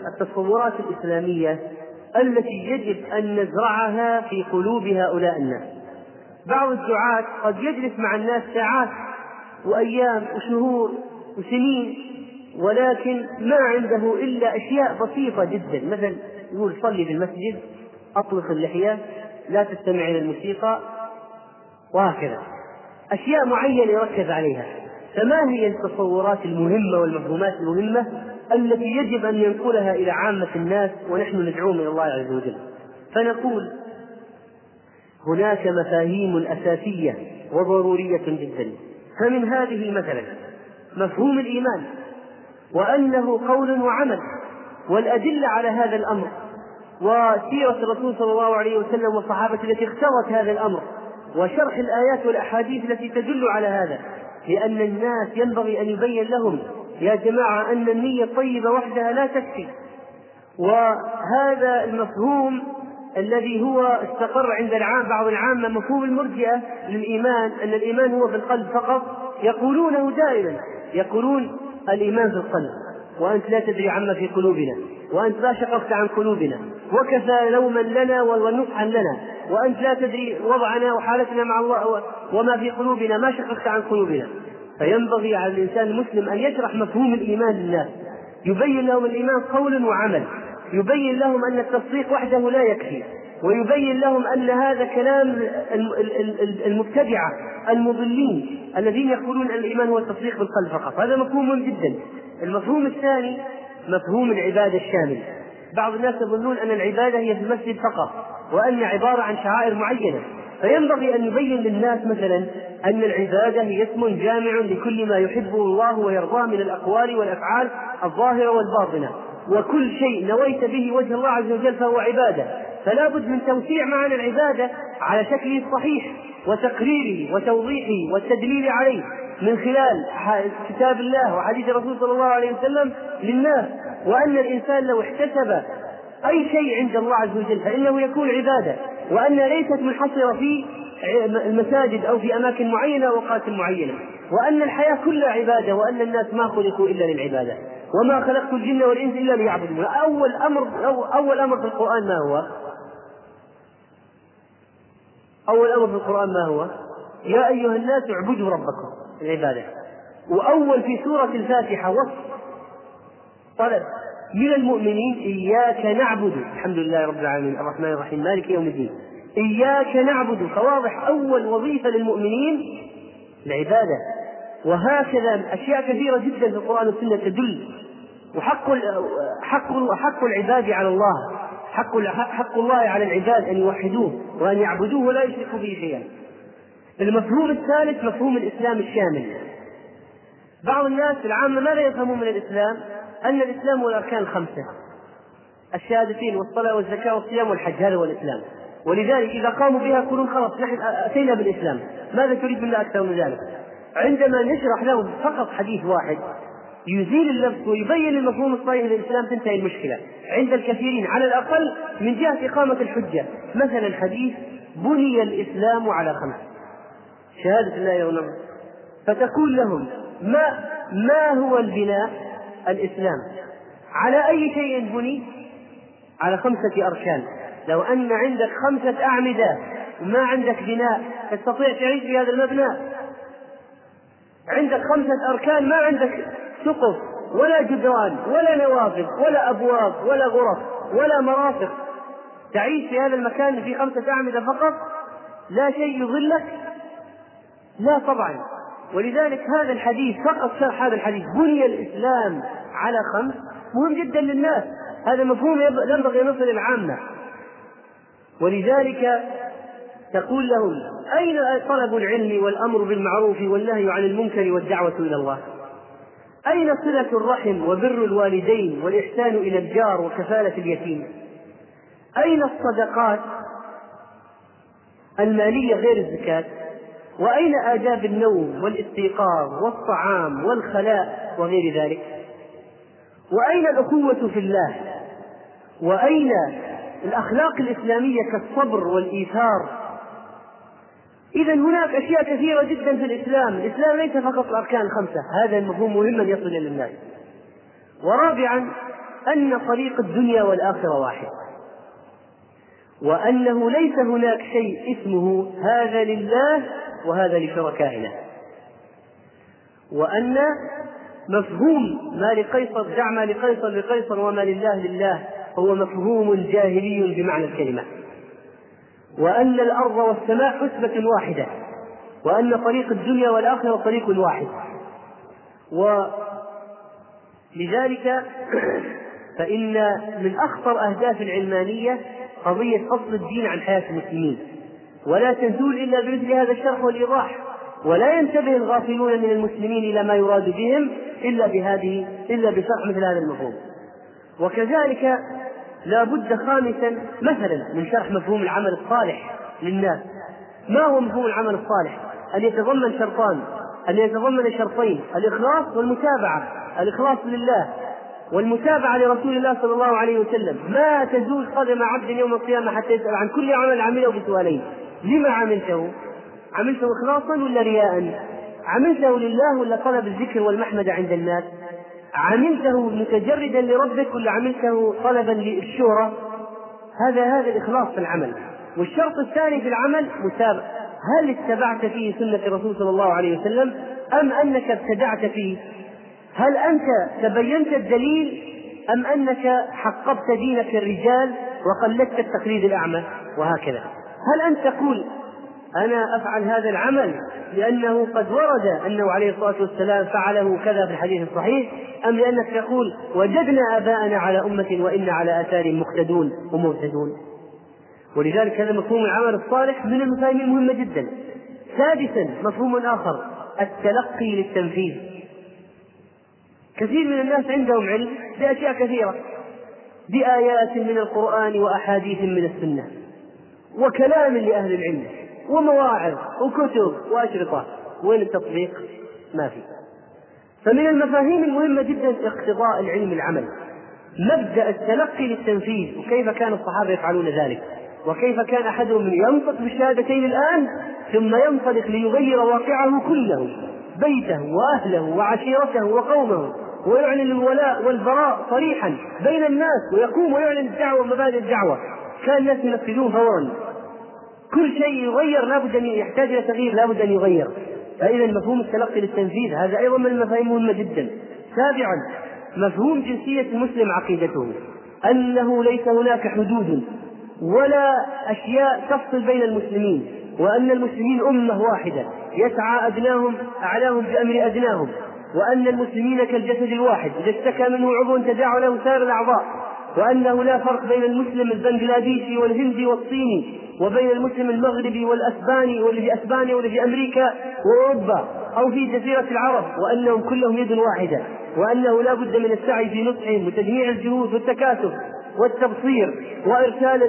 التصورات الإسلامية التي يجب أن نزرعها في قلوب هؤلاء الناس؟ بعض الدعاة قد يجلس مع الناس ساعات وأيام وشهور وسنين ولكن ما عنده إلا أشياء بسيطة جدا. مثلا يقول صلي في المسجد أطلق اللحية لا تستمع إلى الموسيقى وهكذا. أشياء معينة يركز عليها. فما هي التصورات المهمة والمفهومات المهمة التي يجب أن ينقلها إلى عامة الناس ونحن ندعوهم إلى الله عز وجل؟ فنقول هناك مفاهيم أساسية وضرورية جدا. فمن هذه مثلا مفهوم الإيمان وأنه قول وعمل والأدلة على هذا الأمر وسيرة الرسول صلى الله عليه وسلم والصحابة التي اختارت هذا الأمر وشرح الآيات والأحاديث التي تدل على هذا لأن الناس ينبغي أن يبين لهم يا جماعة أن النية الطيبة وحدها لا تكفي. وهذا المفهوم الذي هو استقر عند العام بعض العامة مفهوم المرجئة للإيمان أن الإيمان هو في القلب فقط يقولونه دائما يقولون الإيمان في القلب. وأنت لا تدري عما في قلوبنا وأنت لا شققت عن قلوبنا وكفى لوما لنا ونصحا لنا وأنت لا تدري وضعنا وحالتنا مع الله وما في قلوبنا ما شققت عن قلوبنا. فينبغي على الإنسان المسلم أن يشرح مفهوم الإيمان للناس يبين لهم الإيمان قول وعمل. يبين لهم أن التصديق وحده لا يكفي. ويبين لهم أن هذا كلام المبتدعة المضلين الذين يقولون أن الإيمان هو التصديق بالقلب فقط. هذا مفهوم جدا. المفهوم الثاني مفهوم العبادة الشامل. بعض الناس يظنون أن العبادة هي في المسجد فقط وأن عبارة عن شعائر معينة. فينبغي أن نبين للناس مثلا أن العبادة هي اسم جامع لكل ما يحبه الله ويرضاه من الأقوال والأفعال الظاهرة والباطنة. وكل شيء نويت به وجه الله عز وجل فهو عبادة. فلا بد من توسيع معنى العبادة على شكله الصحيح وتقريره وتوضيحه والتدليل عليه. من خلال كتاب الله وحديث الرسول صلى الله عليه وسلم للناس وأن الإنسان لو احتسب أي شيء عند الله عز وجل فإنه يكون عبادة وأن ليست منحصرة في المساجد أو في أماكن معينة أوقات معينة وأن الحياة كلها عبادة وأن الناس ما خلقوا إلا للعبادة وما خلقت الجن والإنس إلا ليعبدون أول أمر أول أمر في القرآن ما هو؟ أول أمر في القرآن ما هو؟ يا أيها الناس اعبدوا ربكم العبادة. وأول في سورة الفاتحة وصف. طلب. من المؤمنين إياك نعبد. الحمد لله رب العالمين. الرحمن الرحيم. مالك يوم الدين. إياك نعبد. فواضح. أول وظيفة للمؤمنين العبادة. وهكذا أشياء كثيرة جدا في القرآن والسنة تدل. وحق حق حق العباد على الله. حق حق الله على العباد أن يوحدوه وأن يعبدوه ولا يشركوا به شيئا. المفهوم الثالث مفهوم الإسلام الشامل. بعض الناس العامة ماذا يفهمون من الإسلام؟ أن الإسلام هو الأركان الخمسة. الشهادتين والصلاة والزكاة والصيام والحج هذا هو الإسلام. ولذلك إذا قاموا بها يقولون خلاص نحن أتينا بالإسلام. ماذا تريد منا أكثر من ذلك؟ عندما نشرح لهم فقط حديث واحد يزيل اللبس ويبين المفهوم الصحيح للإسلام تنتهي المشكلة. عند الكثيرين على الأقل من جهة إقامة الحجة. مثلا الحديث بني الإسلام على خمس. شهادة لا يغنم فتقول لهم ما ما هو البناء؟ الإسلام. على أي شيء بني؟ على خمسة أركان. لو أن عندك خمسة أعمدة وما عندك بناء تستطيع تعيش في هذا المبنى. عندك خمسة أركان ما عندك سقف ولا جدران ولا نوافذ ولا أبواب ولا غرف ولا مرافق. تعيش في هذا المكان في خمسة أعمدة فقط؟ لا شيء يظلك لا طبعا. ولذلك هذا الحديث فقط شرح هذا الحديث بني الإسلام على خمس مهم جدا للناس. هذا مفهوم ينبغي أن يصل العامة ولذلك تقول لهم أين طلب العلم والأمر بالمعروف والنهي عن المنكر والدعوة إلى الله؟ أين صلة الرحم وبر الوالدين والإحسان إلى الجار وكفالة اليتيم؟ أين الصدقات المالية غير الزكاة؟ وأين آداب النوم والاستيقاظ والطعام والخلاء وغير ذلك؟ وأين الأخوة في الله؟ وأين الأخلاق الإسلامية كالصبر والإيثار؟ إذا هناك أشياء كثيرة جدا في الإسلام، الإسلام ليس فقط الأركان الخمسة، هذا المفهوم مهم أن يصل إلى الناس. ورابعا أن طريق الدنيا والآخرة واحد. وأنه ليس هناك شيء اسمه هذا لله وهذا لشركائنا. وأن مفهوم ما لقيصر دع ما لقيصر لقيصر وما لله لله هو مفهوم جاهلي بمعنى الكلمة. وأن الأرض والسماء حسبة واحدة وأن طريق الدنيا والآخرة طريق واحد. ولذلك فإن من أخطر أهداف العلمانية قضية فصل الدين عن حياة المسلمين. ولا تزول إلا بمثل هذا الشرح والإيضاح. ولا ينتبه الغافلون من المسلمين إلى ما يراد بهم إلا بهذه إلا بشرح مثل هذا المفهوم. وكذلك لا بد خامسا مثلا من شرح مفهوم العمل الصالح للناس. ما هو مفهوم العمل الصالح؟ أن يتضمن شرطان أن يتضمن شرطين الإخلاص والمتابعة. الإخلاص لله والمتابعة لرسول الله صلى الله عليه وسلم. ما تزول قدم عبد يوم القيامة حتى يسأل عن كل عمل عمله بسؤالين. لما عملته؟ عملته إخلاصا ولا رياء؟ عملته لله ولا طلب الذكر والمحمد عند الناس؟ عملته متجردا لربك ولا عملته طلبا للشهرة؟ هذا هذا الإخلاص في العمل. والشرط الثاني في العمل متابعة هل اتبعت فيه سنة الرسول صلى الله عليه وسلم أم أنك ابتدعت فيه؟ هل أنت تبينت الدليل أم أنك حقبت دينك الرجال وقلدت التقليد الأعمى؟ وهكذا. هل أنت تقول أنا أفعل هذا العمل لأنه قد ورد أنه عليه الصلاة والسلام فعله كذا في الحديث الصحيح أم لأنك تقول وجدنا آباءنا على أمة وإنا على آثار مقتدون ومهتدون؟ ولذلك هذا مفهوم العمل الصالح من المفاهيم المهمة جدا. سادسا مفهوم آخر التلقي للتنفيذ. كثير من الناس عندهم علم بأشياء كثيرة بآيات من القرآن وأحاديث من السنة. وكلام لأهل العلم ومواعظ وكتب وأشرطة. وين التطبيق؟ ما في. فمن المفاهيم المهمة جدا اقتضاء العلم العمل. مبدأ التلقي للتنفيذ وكيف كان الصحابة يفعلون ذلك. وكيف كان أحدهم ينطق بالشهادتين الآن ثم ينطلق ليغير واقعه كله بيته وأهله وعشيرته وقومه ويعلن الولاء والبراء صريحا بين الناس ويقوم ويعلن الدعوة ومبادئ الدعوة. كان الناس ينفذون فورا. كل شيء يغير لابد أن يحتاج إلى تغيير لابد أن يغير. فإذا مفهوم التلقي للتنفيذ هذا أيضا من المفاهيم المهمة جدا. سابعا مفهوم جنسية المسلم عقيدته أنه ليس هناك حدود ولا أشياء تفصل بين المسلمين وأن المسلمين أمة واحدة يسعى أدناهم أعلاهم بأمر أدناهم وأن المسلمين كالجسد الواحد إذا اشتكى منه عضو تداعى له سائر الأعضاء. وأنه لا فرق بين المسلم البنغلاديشي والهندي والصيني وبين المسلم المغربي والأسباني واللي في أسبانيا واللي في أمريكا وأوروبا أو في جزيرة العرب وأنهم كلهم يد واحدة وأنه لا بد من السعي في نصحهم وتجميع الجهود والتكاتف والتبصير وإرسال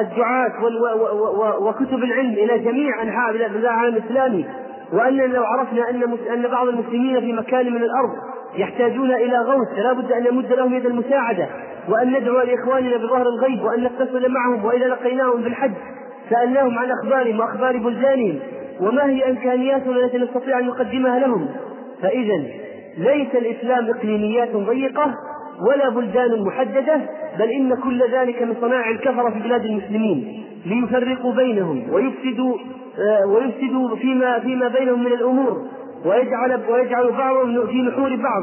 الدعاة وكتب العلم إلى جميع أنحاء العالم الإسلامي. وأننا لو عرفنا أن أن بعض المسلمين في مكان من الأرض يحتاجون إلى غوث فلا بد أن نمد لهم يد المساعدة وأن ندعو لإخواننا بظهر الغيب وأن نتصل معهم وإذا لقيناهم بالحج سألناهم عن أخبارهم وأخبار بلدانهم وما هي إمكانياتنا التي نستطيع أن نقدمها لهم؟ فإذا ليس الإسلام إقليميات ضيقة ولا بلدان محددة بل إن كل ذلك من صناع الكفرة في بلاد المسلمين ليفرقوا بينهم ويفسدوا آه، ويفسدوا فيما فيما بينهم من الأمور. ويجعل ويجعل بعضهم في نحور بعض.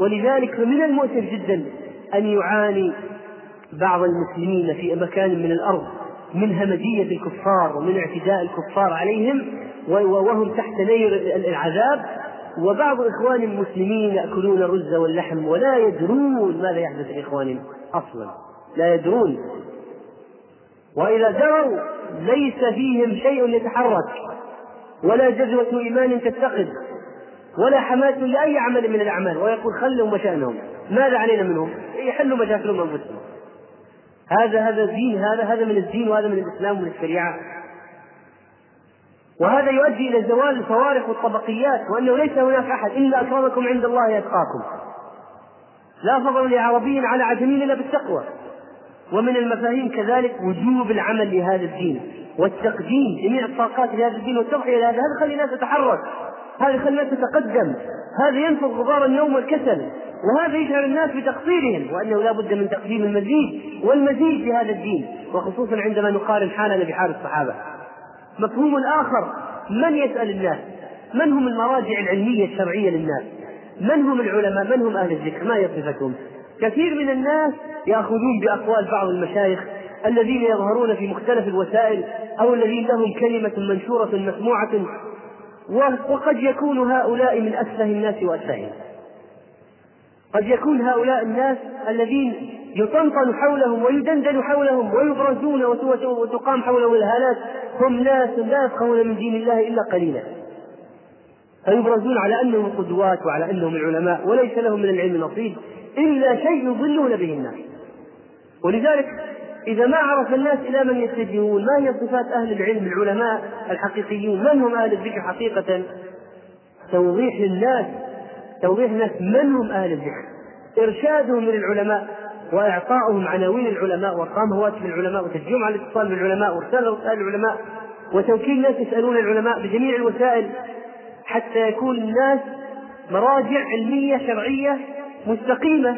ولذلك فمن المؤسف جدا أن يعاني بعض المسلمين في مكان من الأرض من همجية الكفار ومن اعتداء الكفار عليهم وهم تحت نير العذاب. وبعض إخوان المسلمين يأكلون الرز واللحم ولا يدرون ماذا يحدث لإخوانهم أصلا. لا يدرون. وإذا دروا ليس فيهم شيء يتحرك. ولا جذوة إيمان تتخذ ولا حماس لأي عمل من الأعمال. ويقول خلهم مشانهم ماذا علينا منهم؟ يحلوا مشاكلهم أنفسهم. هذا هذا الدين هذا هذا من الدين وهذا من الإسلام ومن الشريعة. وهذا يؤدي إلى زوال الفوارق والطبقيات وأنه ليس هناك أحد إلا أكرمكم عند الله يتقاكم. لا فضل لعربي على عجمي إلا بالتقوى. ومن المفاهيم كذلك وجوب العمل لهذا الدين. والتقديم جميع الطاقات لهذا الدين والتضحية لهذا هذا يخلي الناس تتحرك. هذا يخلي الناس تتقدم. هذا ينفض غبار النوم والكسل وهذا يشعر الناس بتقصيرهم وأنه لا بد من تقديم المزيد والمزيد في هذا الدين. وخصوصا عندما نقارن حالنا بحال الصحابة. مفهوم آخر من يسأل الناس؟ من هم المراجع العلمية الشرعية للناس؟ من هم العلماء؟ من هم أهل الذكر؟ ما هي صفتهم؟ كثير من الناس يأخذون بأقوال بعض المشايخ الذين يظهرون في مختلف الوسائل أو الذين لهم كلمة منشورة مسموعة وقد يكون هؤلاء من أسفه الناس وأسفههم قد يكون هؤلاء الناس الذين يطنطن حولهم ويدندن حولهم ويبرزون وتقام حولهم الهالات هم ناس لا يفقهون من دين الله إلا قليلا. فيبرزون على أنهم قدوات وعلى أنهم العلماء وليس لهم من العلم نصيب إلا شيء يضلون به الناس. ولذلك إذا ما عرف الناس إلى من يتجهون ما هي صفات أهل العلم العلماء الحقيقيون؟ من هم أهل الذكر حقيقة؟ توضيح للناس توضيح الناس من هم أهل الذكر. إرشادهم من العلماء وإعطاؤهم عناوين العلماء وأرقام هواتف العلماء وتشجيعهم على الاتصال بالعلماء وإرسال رسائل العلماء وتوكيل الناس يسألون العلماء بجميع الوسائل حتى يكون الناس مراجع علمية شرعية مستقيمة.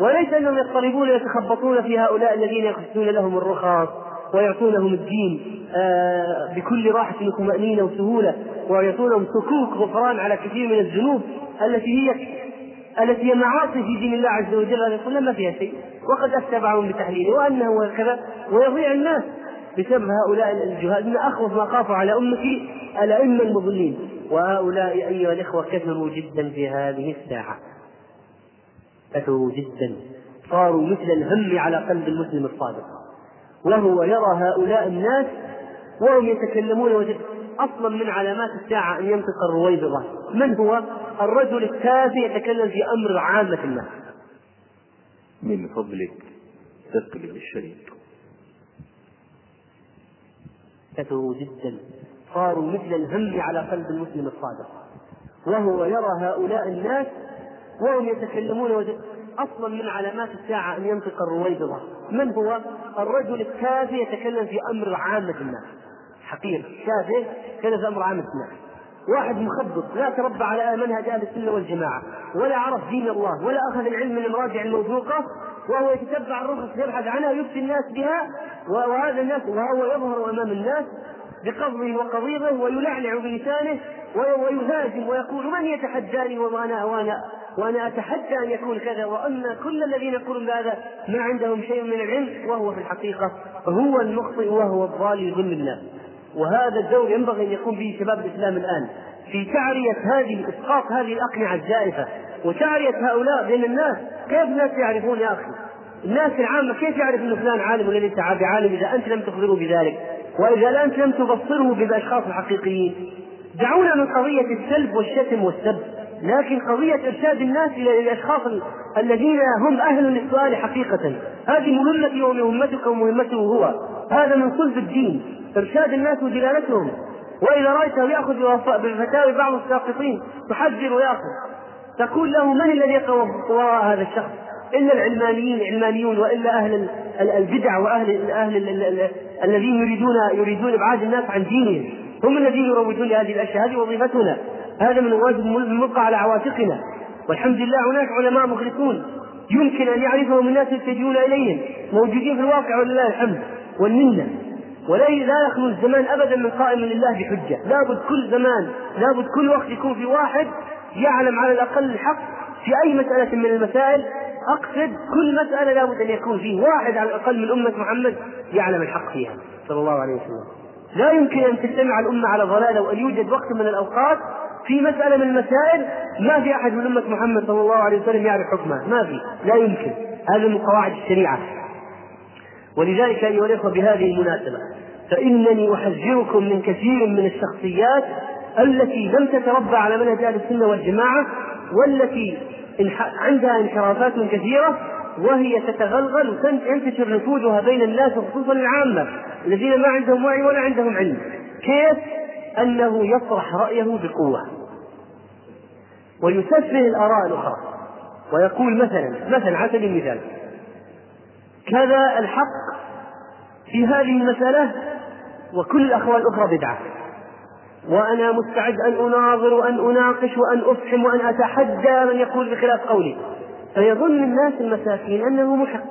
وليس انهم يضطربون يتخبطون في هؤلاء الذين يخصون لهم الرخص ويعطونهم الدين آه، بكل راحة وطمأنينة وسهولة ويعطونهم سكوك غفران على كثير من الذنوب التي هي التي هي معاصي في دين الله عز وجل. يقول ما فيها شيء. وقد افتى بعضهم بتحليله وأنه وكذا ويضيع الناس بسبب هؤلاء الجهال. إن أخوف ما خافوا على أمتي الأئمة المضلين. وهؤلاء أيها الإخوة كثروا جدا في هذه الساعة. كثروا جدا صاروا مثل الهم على قلب المسلم الصادق. وهو يرى هؤلاء الناس وهم يتكلمون أصلا من علامات الساعة أن ينطق الرويبضه من هو؟ الرجل التافه يتكلم في أمر عامة الناس من فضلك تقلب الشريط. كثروا جدا صاروا مثل الهم على قلب المسلم الصادق. وهو يرى هؤلاء الناس وهم يتكلمون أصلا من علامات الساعة أن ينطق الرويبضه من هو؟ الرجل التافه يتكلم في أمر عامه الناس حقير. تافه يتكلم في أمر عامه الناس واحد مخبط لا تربى على منهج أهل السنة والجماعة ولا عرف دين الله ولا أخذ العلم من المراجع الموثوقة وهو يتتبع الرخص يبحث عنها ويفتي الناس بها وهذا الناس وهو يظهر أمام الناس بقبضه وقضيضه ويلعلع بلسانه ويهاجم ويقول من يتحداني وأنا وأنا وأنا أتحدى أن يكون كذا وان كل الذين يقولون هذا ما عندهم شيء من العلم وهو في الحقيقة هو المخطئ وهو الضال يضل الناس. وهذا الدور ينبغي أن يكون به شباب الإسلام الآن في تعرية هذه إسقاط هذه الأقنعة الزائفة وتعرية هؤلاء بين الناس كيف الناس يعرفون يا أخي؟ الناس العامة كيف يعرف أن فلان عالم ولا ليس بعالم إذا أنت لم تخبره بذلك. وإذا أنت لم تبصره بالأشخاص الحقيقيين. دعونا من قضية السلب والشتم والسب. لكن قضية إرشاد الناس إلى الأشخاص الذين هم أهل للسؤال حقيقة. هذه مهمتي ومهمتك ومهمته هو. هذا من صلب الدين. إرشاد الناس ودلالتهم. وإذا رأيته يأخذ بفتاوي بعض الساقطين تحذر ويأخذ. تقول له من الذي يقوى وراء هذا الشخص؟ إلا العلمانيين العلمانيون وإلا أهل البدع وأهل أهل الذين يريدون يريدون إبعاد الناس عن دينهم. هم الذين يروجون لهذه الأشياء. هذه وظيفتنا. هذا من واجب ملقى على عواتقنا. والحمد لله هناك علماء مخلصون يمكن أن يعرفهم الناس يتجهون إليهم. موجودين في الواقع ولله الحمد والمنة. ولا لا يخلو الزمان ابدا من قائم لله بحجة. لابد كل زمان لابد كل وقت يكون في واحد يعلم على الأقل الحق في أي مسألة من المسائل. أقصد كل مسألة لابد أن يكون فيه واحد على الأقل من أمة محمد يعلم الحق فيها. صلى الله عليه وسلم. لا يمكن أن تجتمع الأمة على ضلالة وأن يوجد وقت من الأوقات في مسألة من المسائل ما في أحد من أمة محمد صلى الله عليه وسلم يعرف حكمها. ما في. لا يمكن. هذا من قواعد الشريعة. ولذلك أيها الإخوة بهذه المناسبة فإنني أحذركم من كثير من الشخصيات التي لم تتربى على منهج أهل السنة والجماعة والتي عندها انحرافات كثيرة وهي تتغلغل وينتشر نفوذها بين الناس وخصوصا العامة الذين ما عندهم وعي ولا عندهم علم. كيف؟ أنه يطرح رأيه بقوة ويسفه الآراء الأخرى. ويقول مثلا مثلا على سبيل المثال كذا الحق في هذه المسألة وكل الأخوان الأخرى بدعة. وأنا مستعد أن أناظر وأن أناقش وأن أفحم وأن أتحدى من يقول بخلاف قولي. فيظن الناس المساكين أنه محق.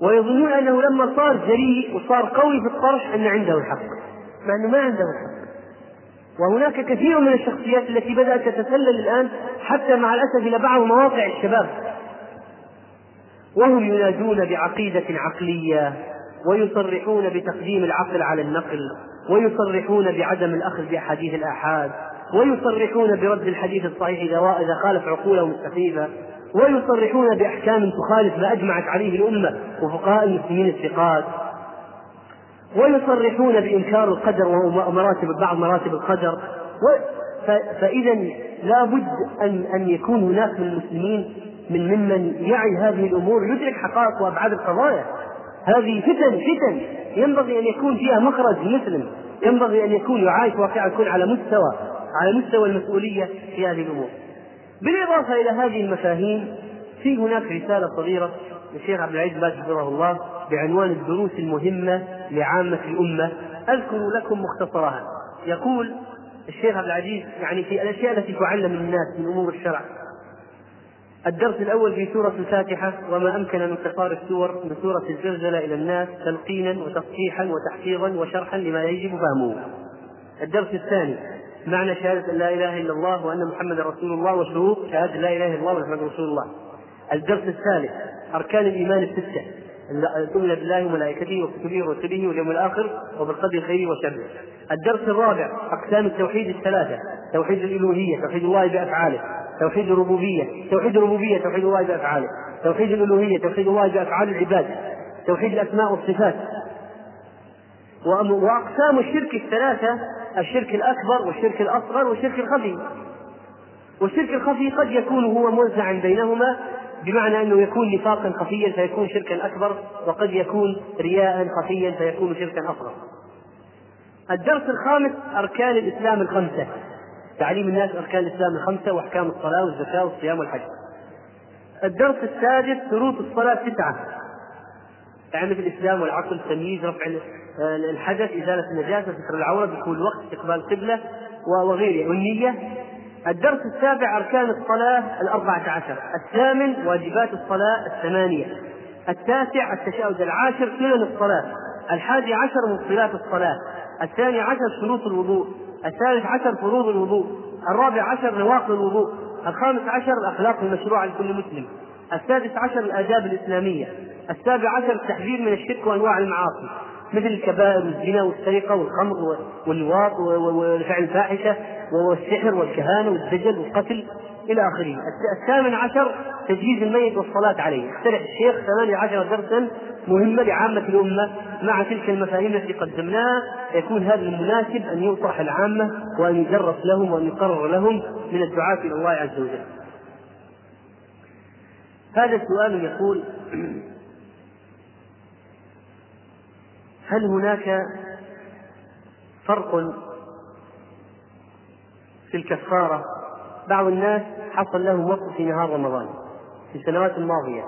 ويظنون أنه لما صار جريء وصار قوي في الطرح أن عنده الحق. مع أنه ما عنده الحق وهناك كثير من الشخصيات التي بدأت تتسلل الآن حتى مع الأسف إلى بعض مواقع الشباب. وهم ينادون بعقيدة عقلية ويصرحون بتقديم العقل على النقل ويصرحون بعدم الأخذ بأحاديث الآحاد ويصرحون برد الحديث الصحيح إذا إذا خالف عقولهم السخيفة ويصرحون بأحكام تخالف ما أجمعت عليه الأمة وفقهاء المسلمين الثقات. ويصرحون بإنكار القدر ومراتب بعض مراتب القدر. فإذا لا بد أن أن يكون هناك من المسلمين من ممن يعي هذه الأمور يدرك حقائق وأبعاد القضايا. هذه فتن فتن. ينبغي أن يكون فيها مخرج مسلم. ينبغي أن يكون يعايش واقع يكون على مستوى على مستوى المسؤولية في هذه الأمور. بالإضافة إلى هذه المفاهيم في هناك رسالة صغيرة للشيخ عبد العزيز باز حفظه الله. بعنوان الدروس المهمة لعامة الأمة أذكر لكم مختصرها يقول الشيخ عبد العزيز يعني في الأشياء التي تعلم الناس من أمور الشرع الدرس الأول في سورة الفاتحة وما أمكن من قصار السور من سورة الزلزلة إلى الناس تلقينا وتصحيحا وتحفيظا وشرحا لما يجب فهمه. الدرس الثاني معنى شهادة أن لا إله إلا الله وأن محمدا رسول الله وشروط شهادة لا إله إلا الله ومحمد رسول الله. الدرس الثالث أركان الإيمان الستة تؤمن بالله وملائكته وكتبه ورسله واليوم الآخر وبالقدر خيره وشره. الدرس الرابع أقسام التوحيد الثلاثة. توحيد الألوهية توحيد الله بأفعاله. توحيد الربوبية توحيد الربوبية توحيد الله بأفعاله. توحيد الألوهية توحيد الله بأفعال العباد. توحيد الأسماء والصفات. وأقسام الشرك الثلاثة الشرك الأكبر والشرك الأصغر والشرك الخفي. والشرك الخفي قد يكون هو موزعا بينهما بمعنى أنه يكون نفاقا خفيا فيكون شركا أكبر وقد يكون رياء خفيا فيكون شركا أصغر. الدرس الخامس أركان الإسلام الخمسة تعليم الناس أركان الإسلام الخمسة وأحكام الصلاة والزكاة والصيام والحج. الدرس السادس شروط الصلاة تسعة يعني في الإسلام والعقل التمييز رفع الحدث إزالة النجاسة ستر العورة دخول الوقت استقبال القبله وغيره والنية الدرس السابع أركان الصلاة الأربعة عشر. الثامن واجبات الصلاة الثمانية. التاسع التشهد العاشر سنن الصلاة. الحادي عشر مبطلات الصلاة. الثاني عشر شروط الوضوء. الثالث عشر فروض الوضوء. الرابع عشر نواقض الوضوء. الخامس عشر الأخلاق المشروعة لكل مسلم. السادس عشر الآداب الإسلامية. السابع عشر التحذير من الشرك وأنواع المعاصي. مثل الكبائر والزنا والسرقة والخمر واللواط وفعل الفاحشة والسحر والكهانة والدجل والقتل إلى آخره. الثامن عشر تجهيز الميت والصلاة عليه. اقترح الشيخ ثمانية عشر درسا مهمة لعامة الأمة مع تلك المفاهيم التي قدمناها. يكون هذا المناسب أن يطرح العامة وأن يدرس لهم وأن يقرر لهم من الدعاة إلى الله عز وجل. هذا السؤال يقول هل هناك فرق في الكفارة؟ بعض الناس حصل لهم وقت في نهار رمضان في السنوات الماضية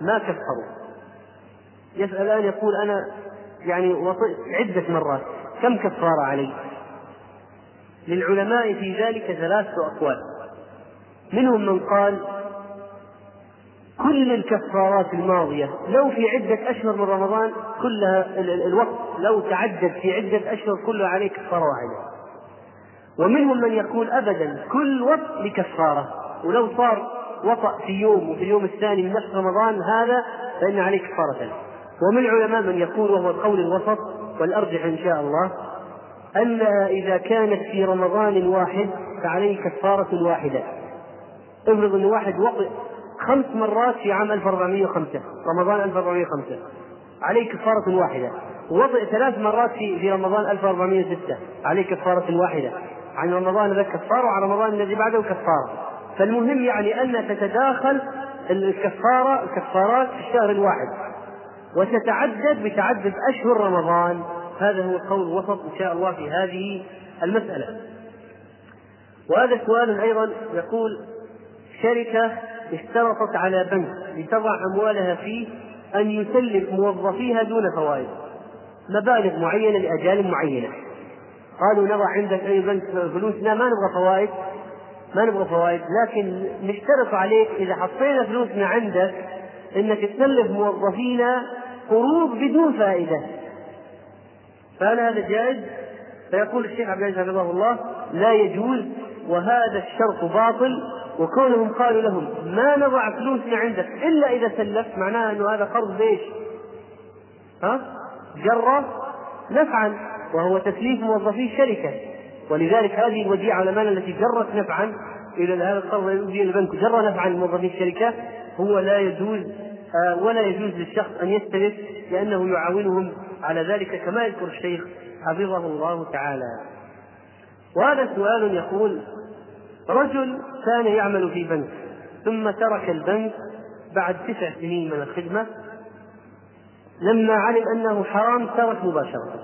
ما كفروا. يسأل الآن يقول أنا يعني عدة مرات كم كفارة علي؟ للعلماء في ذلك ثلاثة أقوال. منهم من قال كل الكفارات الماضية. لو في عدة أشهر من رمضان كلها الوقت لو تعدد في عدة أشهر كلها عليه كفارة واحدة. ومنهم من يقول أبدا كل وقت لكفارة. ولو صار وطأ في يوم وفي اليوم الثاني من نفس رمضان هذا فإن عليه كفارة. ومن العلماء من يقول وهو القول الوسط والأرجح إن شاء الله أنها إذا كانت في رمضان واحد فعليه كفارة واحدة. افرض أن واحد وطئ خمس مرات في عام 1405 رمضان 1405 عليه كفارة واحدة. وضع ثلاث مرات في في رمضان 1406 عليه كفارة واحدة. عن رمضان ذا كفارة وعن رمضان الذي بعده كفارة. فالمهم يعني أن تتداخل الكفارة الكفارات في الشهر الواحد. وتتعدد بتعدد أشهر رمضان. هذا هو القول الوسط إن شاء الله في هذه المسألة. وهذا سؤال أيضا يقول شركة اشترطت على بنك لتضع أموالها فيه أن يسلف موظفيها دون فوائد. مبالغ معينة لأجال معينة. قالوا نضع عندك أي بنك فلوسنا ما نبغى فوائد. ما نبغى فوائد. لكن نشترط عليك إذا حطينا فلوسنا عندك إنك تسلف موظفينا قروض بدون فائدة. فهل هذا جائز؟ فيقول الشيخ عبد العزيز حفظه الله لا يجوز وهذا الشرط باطل. وكونهم قالوا لهم ما نضع فلوسنا عندك إلا إذا سلفت معناها إنه هذا قرض بايش؟ ها؟ جر نفعا وهو تسليف موظفي الشركة ولذلك هذه الوديعة على التي جرت نفعا إلى هذا القرض الذي البنك جر نفعا لموظفي الشركة هو لا يجوز آه، ولا يجوز للشخص أن يستلف لأنه يعاونهم على ذلك كما يذكر الشيخ حفظه الله تعالى. وهذا سؤال يقول رجل كان يعمل في بنك ثم ترك البنك بعد تسع سنين من الخدمة. لما علم أنه حرام ترك مباشرة.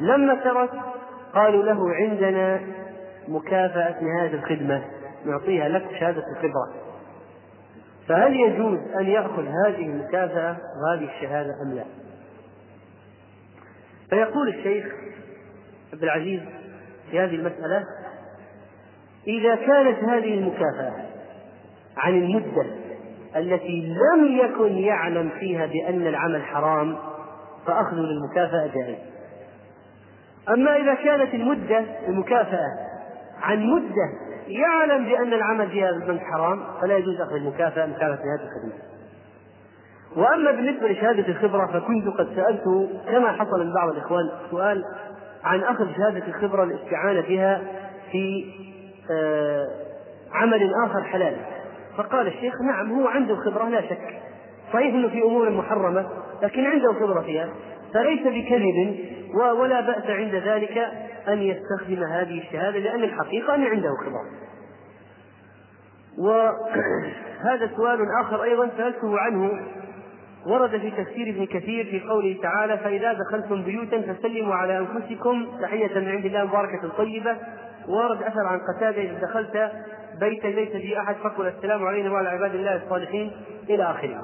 لما ترك قالوا له عندنا مكافأة نهاية الخدمة نعطيها لك شهادة الخبرة. فهل يجوز أن يأخذ هذه المكافأة وهذه الشهادة أم لا؟ فيقول الشيخ عبد العزيز في هذه المسألة إذا كانت هذه المكافأة عن المدة التي لم يكن يعلم فيها بأن العمل حرام فأخذ للمكافأة جائز. أما إذا كانت المدة المكافأة عن مدة يعلم بأن العمل في هذا البنك حرام فلا يجوز أخذ المكافأة مكافأة هذه الخدمة. وأما بالنسبة لشهادة الخبرة فكنت قد سألت كما حصل من بعض الإخوان سؤال عن أخذ شهادة الخبرة الاستعانة بها في عمل آخر حلال. فقال الشيخ نعم هو عنده خبرة لا شك. صحيح إنه في أمور محرمة لكن عنده خبرة فيها. فليس بكذب ولا بأس عند ذلك أن يستخدم هذه الشهادة لأن الحقيقة أن عنده خبرة. وهذا سؤال آخر أيضا سألته عنه ورد في تفسير ابن كثير في قوله تعالى فإذا دخلتم بيوتا فسلموا على أنفسكم تحية من عند الله مباركة طيبة. ورد أثر عن قتادة إذا دخلت بيتا ليس فيه أحد فقل السلام علينا وعلى عباد الله الصالحين إلى آخره.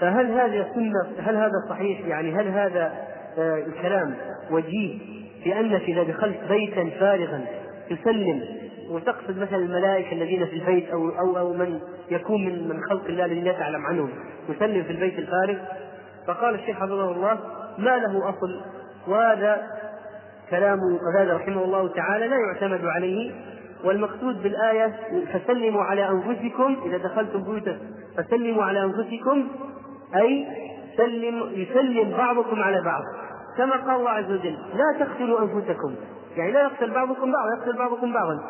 فهل هذه السنة هل هذا صحيح؟ يعني هل هذا آه، الكلام وجيه في أنك إذا دخلت بيتا فارغا تسلم؟ وتقصد مثلا الملائكة الذين في البيت أو أو أو من يكون من من خلق الله الذي لا تعلم عنهم تسلم في البيت الفارغ؟ فقال الشيخ حفظه الله ما له أصل وهذا كلام قتادة رحمه الله تعالى لا يعتمد عليه والمقصود بالآية فسلموا على أنفسكم إذا دخلتم بيوتا فسلموا على أنفسكم أي سلم يسلم بعضكم على بعض. كما قال الله عز وجل لا تقتلوا أنفسكم. يعني لا يقتل بعضكم بعضا يقتل بعضكم بعضا.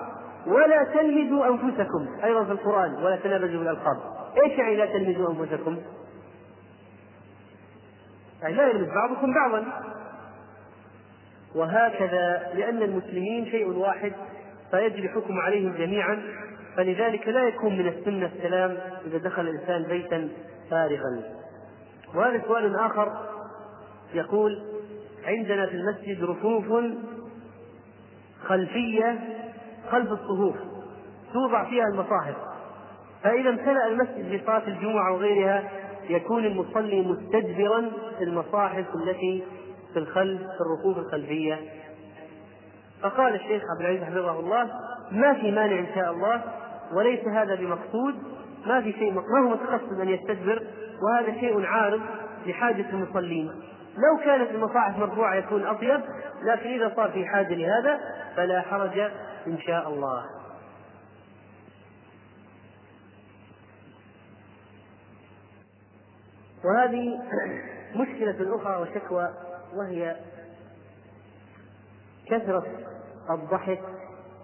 ولا تلمزوا أنفسكم أيضا في القرآن ولا تنابزوا بالألقاب. إيش يعني لا تلمزوا أنفسكم؟ يعني لا يلمز بعضكم بعضا. وهكذا لأن المسلمين شيء واحد فيجري حكم عليهم جميعا فلذلك لا يكون من السنة السلام إذا دخل الإنسان بيتا فارغا. وهذا سؤال آخر يقول عندنا في المسجد رفوف خلفية خلف الصفوف توضع فيها المصاحف فإذا امتلأ المسجد لصلاة الجمعة وغيرها يكون المصلي مستدبرا المصاحف التي في الخلف في الرفوف الخلفية. فقال الشيخ عبد العزيز حفظه الله ما في مانع إن شاء الله وليس هذا بمقصود. ما في شيء ما هو متقصد أن يستدبر وهذا شيء عارض لحاجة المصلين. لو كانت المصاحف مرفوعة يكون أطيب لكن إذا صار في حاجة لهذا فلا حرج إن شاء الله. وهذه مشكلة أخرى وشكوى وهي كثرة الضحك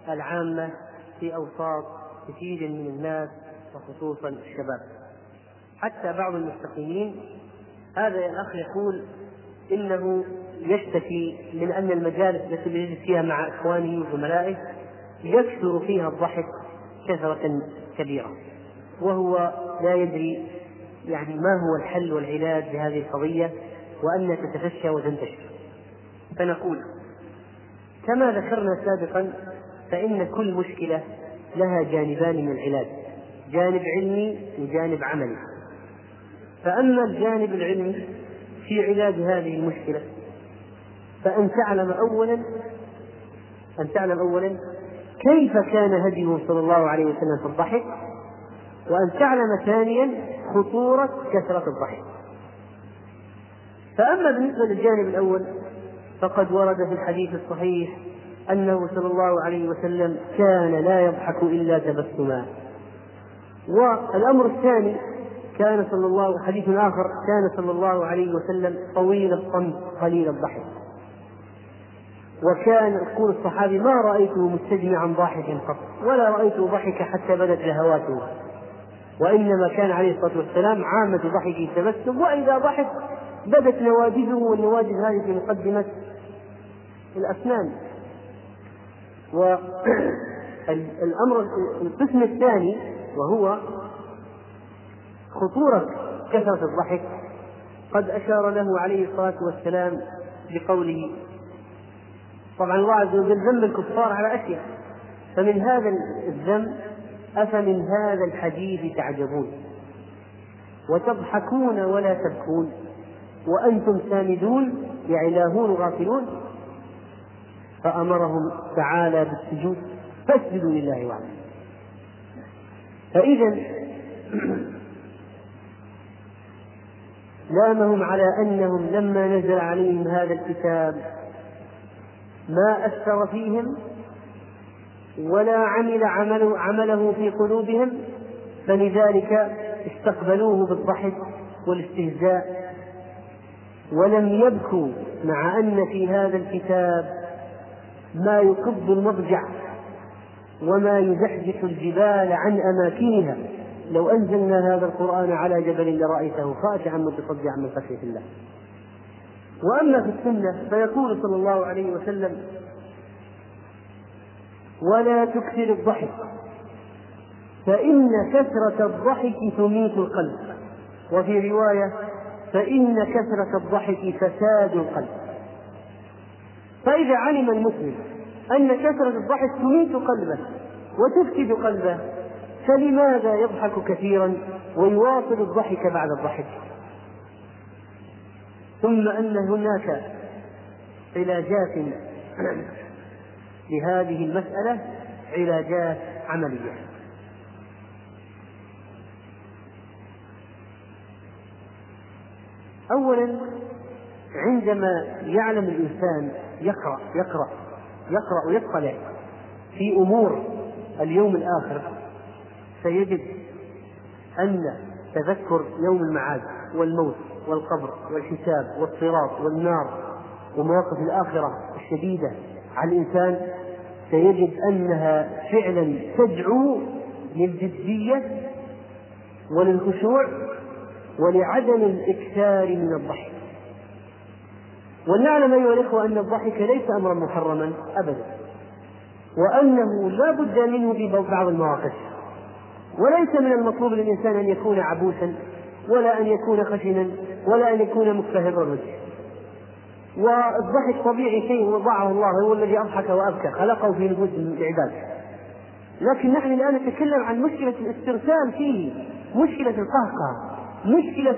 العامة في أوساط كثير من الناس وخصوصا الشباب. حتى بعض المستقيمين هذا الأخ يقول إنه يشتكي من أن المجالس التي يجلس فيها مع إخوانه وزملائه يكثر فيها الضحك كثرة كبيرة. وهو لا يدري يعني ما هو الحل والعلاج لهذه القضية. وأن تتفشى وتنتشر. فنقول كما ذكرنا سابقا فإن كل مشكلة لها جانبان من العلاج جانب علمي وجانب عملي. فأما الجانب العلمي في علاج هذه المشكلة فأن تعلم أولا أن تعلم أولا كيف كان هديه صلى الله عليه وسلم في الضحك وأن تعلم ثانيا خطورة كثرة الضحك. فأما بالنسبة للجانب الأول فقد ورد في الحديث الصحيح أنه صلى الله عليه وسلم كان لا يضحك إلا تبسما. والأمر الثاني كان صلى الله حديث آخر كان صلى الله عليه وسلم طويل الصمت قليل الضحك وكان يقول الصحابي ما رأيته مستجمعا ضاحكا قط ولا رأيته ضحك حتى بدت لهواته. وإنما كان عليه الصلاة والسلام عامة ضحكه التبسم وإذا ضحك بدت نواجذه والنواجذ هذه في مقدمة الأسنان. والأمر القسم الثاني وهو خطورة كثرة الضحك. قد أشار له عليه الصلاة والسلام بقوله طبعا الله عز وجل ذم الكفار على أشياء. فمن هذا الذم أفمن هذا الحديث تعجبون؟ وتضحكون ولا تبكون؟ وأنتم سامدون يعني لاهون غافلون. فأمرهم تعالى بالسجود فاسجدوا لله وحده. فإذا لامهم على أنهم لما نزل عليهم هذا الكتاب ما أثر فيهم ولا عمل عمله, عمله في قلوبهم فلذلك استقبلوه بالضحك والاستهزاء ولم يبكوا مع أن في هذا الكتاب ما يكب المضجع وما يزحزح الجبال عن أماكنها. لو أنزلنا هذا القرآن على جبل لرأيته خاشعا متصدعا من خشية الله. وأما في السنة فيقول صلى الله عليه وسلم ولا تكثر الضحك فإن كثرة الضحك تميت القلب. وفي رواية فإن كثرة الضحك فساد القلب. فإذا علم المسلم أن كثرة الضحك تميت قلبه وتفسد قلبه فلماذا يضحك كثيرا ويواصل الضحك بعد الضحك؟ ثم أن هناك علاجات لهذه المسألة علاجات عملية. أولا عندما يعلم الإنسان يقرأ يقرأ يقرأ ويطلع في أمور اليوم الآخر سيجد أن تذكر يوم المعاد والموت والقبر والحساب والصراط والنار ومواقف الآخرة الشديدة على الإنسان سيجد أنها فعلا تدعو للجدية وللخشوع ولعدم الإكثار من الضحك. ولنعلم أيها الإخوة أن الضحك ليس أمرا محرما أبدا وأنه لا بد منه في بعض المواقف. وليس من المطلوب للإنسان أن يكون عبوسا ولا أن يكون خشنا ولا أن يكون مكتهب الوجه والضحك طبيعي شيء وضعه الله هو الذي أضحك وأبكى خلقه في نفوس العباد. لكن نحن الآن نتكلم عن مشكلة الاسترسال فيه مشكلة القهقه مشكلة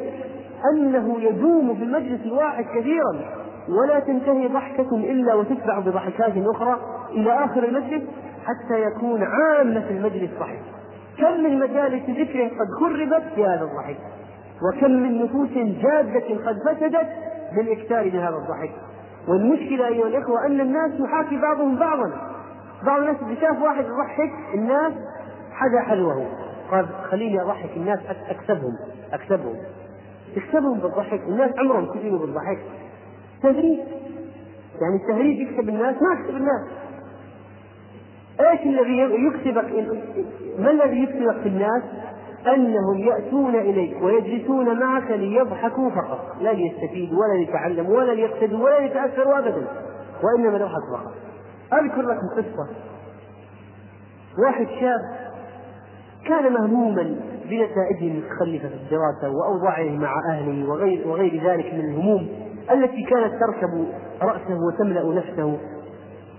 أنه يدوم في المجلس الواحد كثيرا ولا تنتهي ضحكة إلا وتتبع بضحكات أخرى إلى آخر المجلس حتى يكون عامة المجلس ضحك كم من مجالس ذكر قد خربت؟ بهذا الضحك. وكم من نفوس جادة قد فسدت؟ بالاكثار من هذا الضحك. والمشكلة أيها الإخوة أن الناس يحاكي بعضهم بعضا. بعض الناس إذا شاف واحد يضحك الناس حدا حلوة. قال خليني أضحك الناس أكسبهم أكسبهم. اكسبهم بالضحك الناس عمرهم كسبوا بالضحك. تهريج يعني التهريج يكسب الناس ما يكسب الناس. إيش الذي يكسبك ما الذي يكسبك في الناس؟ أنهم يأتون إليك ويجلسون معك ليضحكوا فقط. لا ليستفيدوا ولا ليتعلموا ولا ليقتدوا ولا ليتأثروا أبدا وإنما نضحك فقط. أذكر لكم قصة. واحد شاب كان مهموما بنتائجه المتخلفة في الدراسة وأوضاعه مع أهله وغير, وغير ذلك من الهموم التي كانت تركب رأسه وتملأ نفسه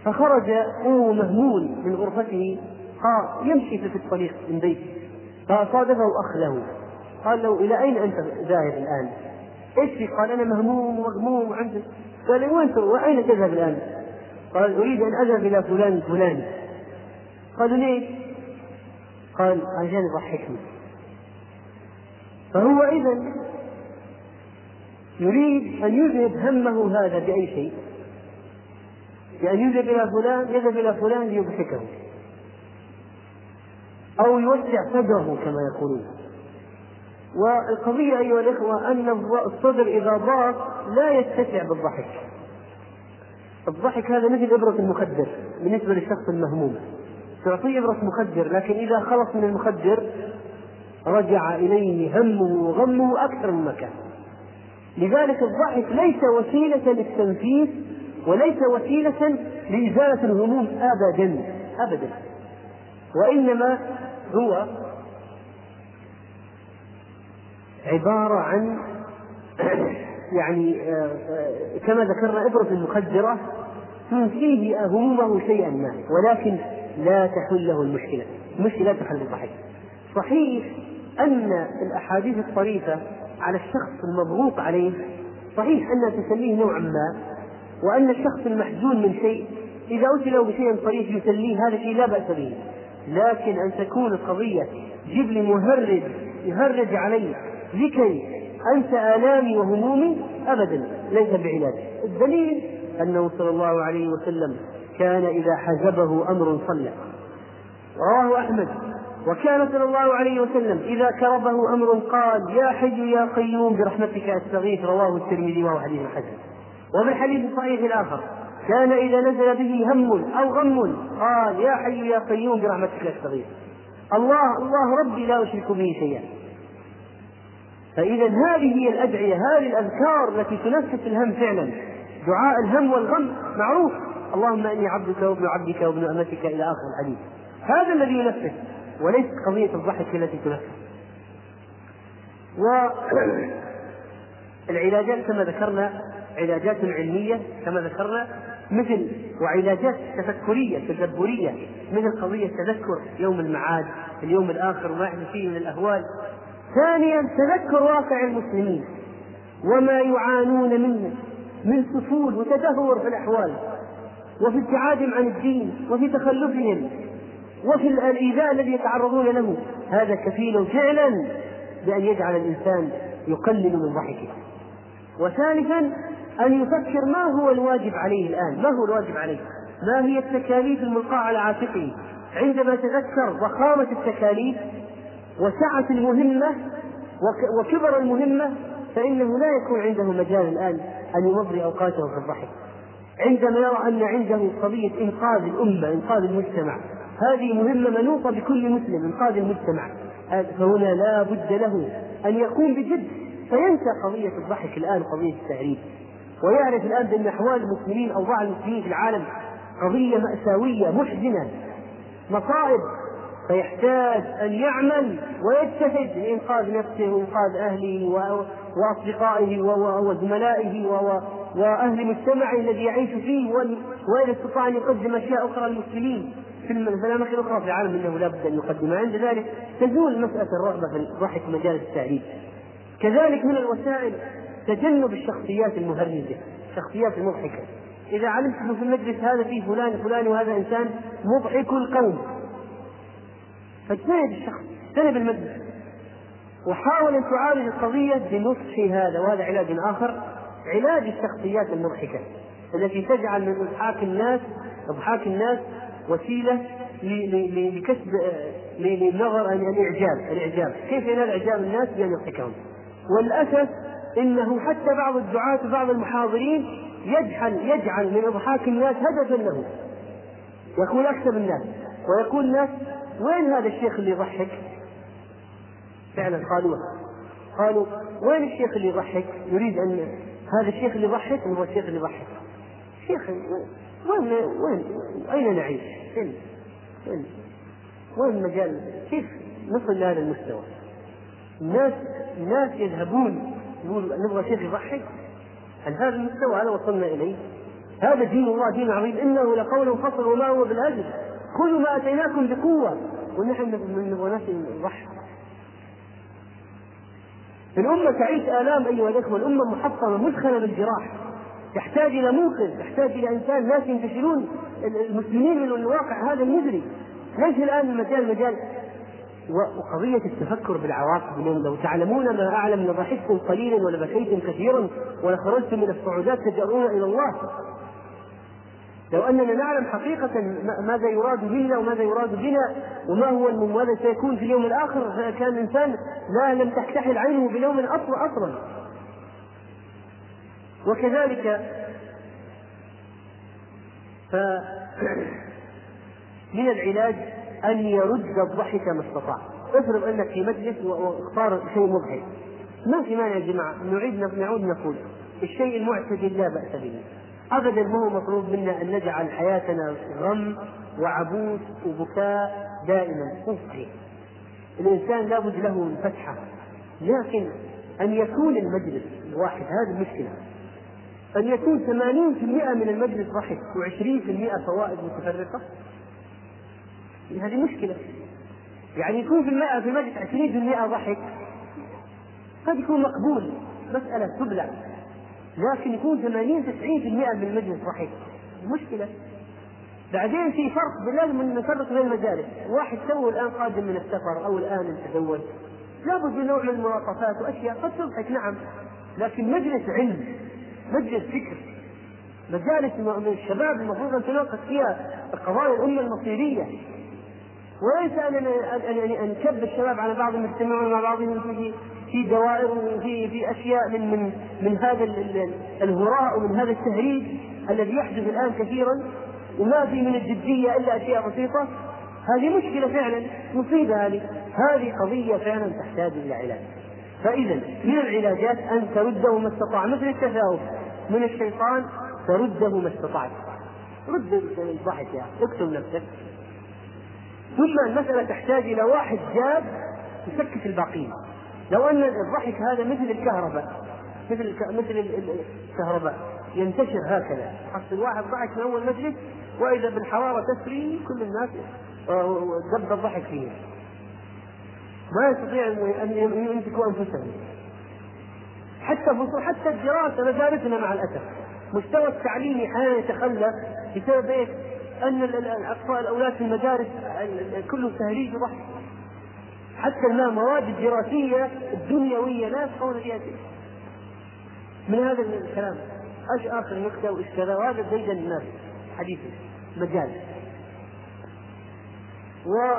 فخرج وهو مهمول من غرفته قال يمشي في الطريق من بيته فصادفه أخ له قال له إلى أين أنت ذاهب الآن؟ إيش في؟ قال أنا مهموم ومغموم وعندي قال وين وأين تذهب الآن؟ قال أريد أن أذهب إلى فلان الفلاني قالوا ليش؟ قال عشان يضحكني فهو إذا يريد أن يذهب همه هذا بأي شيء؟ بأن يذهب إلى فلان يذهب إلى فلان ليضحكه. أو يوسع صدره كما يقولون. والقضية أيها الإخوة أن الصدر إذا ضاق لا يتسع بالضحك. الضحك هذا مثل إبرة المخدر بالنسبة للشخص المهموم. تعطيه إبرة مخدر لكن إذا خلص من المخدر رجع إليه همه وغمه أكثر مما كان لذلك الضحك ليس وسيلة للتنفيس وليس وسيلة لإزالة الهموم أبدا أبدا. وإنما هو عبارة عن يعني آه، آه، كما ذكرنا إبرة المخدرة تنسيه همومه شيئا ما. ولكن لا تحل له المشكلة. المشكلة لا تحل بالضحك صحيح أن الأحاديث الطريفة على الشخص المضغوط عليه صحيح أنها تسليه نوعا ما وأن الشخص المحزون من شيء إذا أتي له بشيء طريف يسليه هذا شيء لا بأس به. لكن أن تكون القضية جيب لي مهرج يهرج علي لكي أنسى آلامي وهمومي أبدا ليس بعلاج الدليل أنه صلى الله عليه وسلم كان إذا حزبه أمر صلى. رواه أحمد. وكان صلى الله عليه وسلم إذا كربه أمر قال يا حي يا قيوم برحمتك أستغيث. رواه الترمذي وهو حديث حسن وفي الحديث الصحيح الآخر كان إذا نزل به هم أو غم قال يا حي يا قيوم برحمتك أستغيث. الله الله ربي لا أشرك به شيئا. فإذا هذه هي الأدعية هذه الأذكار التي تنفس الهم فعلا دعاء الهم والغم معروف. اللهم إني عبدك وابن عبدك وابن أمتك إلى آخر الحديث. هذا الذي ينفس وليس قضية الضحك التي تنفس والعلاجات كما ذكرنا علاجات علمية كما ذكرنا مثل وعلاجات تفكرية تدبرية مثل قضية تذكر يوم المعاد اليوم الآخر وما يحدث فيه من الأهوال. ثانيا تذكر واقع المسلمين وما يعانون منه من سفول وتدهور في الأحوال. وفي ابتعادهم عن الدين وفي تخلفهم وفي الإيذاء الذي يتعرضون له. هذا كفيل فعلا بأن يجعل الإنسان يقلل من ضحكه. وثالثا أن يفكر ما هو الواجب عليه الآن. ما هو الواجب عليه؟ ما هي التكاليف الملقاة على عاتقه؟ عندما تذكر ضخامة التكاليف وسعة المهمة وكبر المهمة فإنه لا يكون عنده مجال الآن أن يمضي أوقاته في الضحك. عندما يرى أن عنده قضية إنقاذ الأمة إنقاذ المجتمع هذه مهمة منوطة بكل مسلم إنقاذ المجتمع. فهنا لا بد له أن يقوم بجد فينسى قضية الضحك الآن قضية التعريف. ويعرف الآن بأن أحوال المسلمين أوضاع المسلمين في العالم قضية مأساوية محزنة. مصائب. فيحتاج أن يعمل ويجتهد لإنقاذ نفسه وإنقاذ أهله وأصدقائه وزملائه وأهل مجتمعه الذي يعيش فيه وإذا استطاع أن يقدم أشياء أخرى للمسلمين. في الأماكن الأخرى في العالم أنه لا بد أن يقدمها عند ذلك تزول مسألة الرغبة في الضحك مجال التعريف كذلك من الوسائل تجنب الشخصيات المهرجة الشخصيات المضحكة. إذا علمت أنه في المجلس هذا فيه فلان فلان وهذا إنسان مضحك القوم. فاجتنب الشخص اجتنب المجلس. وحاول أن تعالج القضية بنصح هذا وهذا علاج آخر. علاج الشخصيات المضحكة التي تجعل من إضحاك الناس إضحاك الناس وسيلة لكسب للنظر الإعجاب الإعجاب كيف ينال إعجاب الناس بأن يضحكهم والأسف إنه حتى بعض الدعاة وبعض المحاضرين يجعل يجعل من إضحاك الناس هدفا له يقول اكسب الناس ويقول الناس وين هذا الشيخ اللي يضحك؟ فعلا قالوها قالوا وين الشيخ اللي يضحك؟ يريد أن هذا الشيخ اللي يضحك هو الشيخ اللي يضحك شيخ وين وين أين نعيش؟ فين؟ فين؟ وين المجال؟ كيف نصل لهذا المستوى؟ الناس الناس يذهبون يقول نبغى شيخ يضحك هل هذا المستوى هذا وصلنا إليه؟ هذا دين الله دين عظيم إنه لقول فصل وما هو بالهزل خذوا ما أتيناكم بقوة ونحن نبغى ناس نضحك الأمة تعيش آلام أيها الإخوة الأمة محطمة مدخلة بالجراح. تحتاج إلى منقذ تحتاج إلى إنسان ناس ينتشلون المسلمين من الواقع هذا المزري ليس الآن المجال مجال وقضية التفكر بالعواقب اليوم لو تعلمون ما أعلم لضحكتم قليلا ولبكيتم كثيرا ولخرجتم من الصعودات تجأرون إلى الله. لو أننا نعلم حقيقة ماذا يراد منا وماذا يراد بنا وما هو ماذا سيكون في اليوم الآخر كان الانسان لا لم تكتحل عينه بيوم أصلا أصلا. وكذلك ف من العلاج أن يرد الضحك ما استطاع. افرض أنك في مجلس واختار شيء مضحك. ما في مانع يا جماعة نعيد نعود نقول الشيء المعتدل لا بأس به. ابدا ما هو مطلوب منا أن نجعل حياتنا غم وعبوس وبكاء دائما. صحيح. الإنسان لابد له الفتحه لكن أن يكون المجلس الواحد هذه المشكلة. أن يكون 80% من المجلس ضحك و20% فوائد متفرقة هذه مشكلة. يعني يكون في المئة في المجلس 20% ضحك قد يكون مقبول. مسألة تبلع لكن يكون 80 90% من المجلس ضحك مشكلة. بعدين في فرق لازم نفرق بين المجالس واحد تو الآن قادم من السفر أو الآن يتزوج لابد من نوع من الملاطفات وأشياء قد تضحك نعم. لكن مجلس علم مجلس فكر. مجالس الشباب المفروض أن تناقش فيها قضايا الأمة المصيرية. وليس أن ان نكب الشباب على بعضهم يجتمعون مع بعضهم في في دوائر وفي في أشياء من من من هذا الهراء ومن هذا التهريج الذي يحدث الآن كثيرا وما في من الجدية إلا أشياء بسيطة. هذه مشكلة فعلا مصيبة هذه. هذه قضية فعلا تحتاج إلى علاج. فاذا من العلاجات؟ أن ترده ما استطاع. مثل التثاؤب من الشيطان ترده ما استطعت رد الضحك يا اكتب نفسك. ثم المسألة تحتاج إلى واحد جاد يسكت الباقين. لو أن الضحك هذا مثل الكهرباء مثل مثل الكهرباء ينتشر هكذا. حصل واحد ضحك من أول مجلس وإذا بالحرارة تسري كل الناس دب الضحك فيه. ما يستطيع أن يمسكوا أنفسهم. حتى حتى الدراسة مدارسنا مع الأسف. مستوى التعليمي أحيانا يتخلى بسبب إيش؟ أن الأطفال الاولاد في المدارس كله تهريج وضحك. حتى المواد الدراسية الدنيوية لا يفقهون فيها شيء. من هذا الكلام. إيش آخر نكته وإيش كذا؟ وهذا ديدن الناس حديثا مجال. و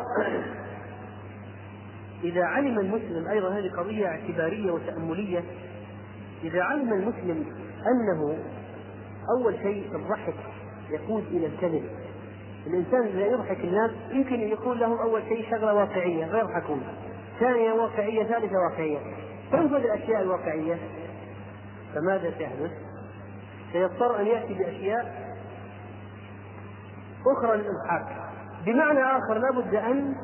إذا علم المسلم أيضا هذه قضية اعتبارية وتأملية إذا علم المسلم أنه أول شيء الضحك يقود إلى الكذب الإنسان إذا يضحك الناس يمكن أن يكون لهم أول شيء شغلة واقعية فيضحكون ثانية واقعية ثالثة واقعية. تنفذ الأشياء الواقعية. فماذا سيحدث؟ سيضطر أن يأتي بأشياء أخرى للاضحاك بمعنى آخر لابد أن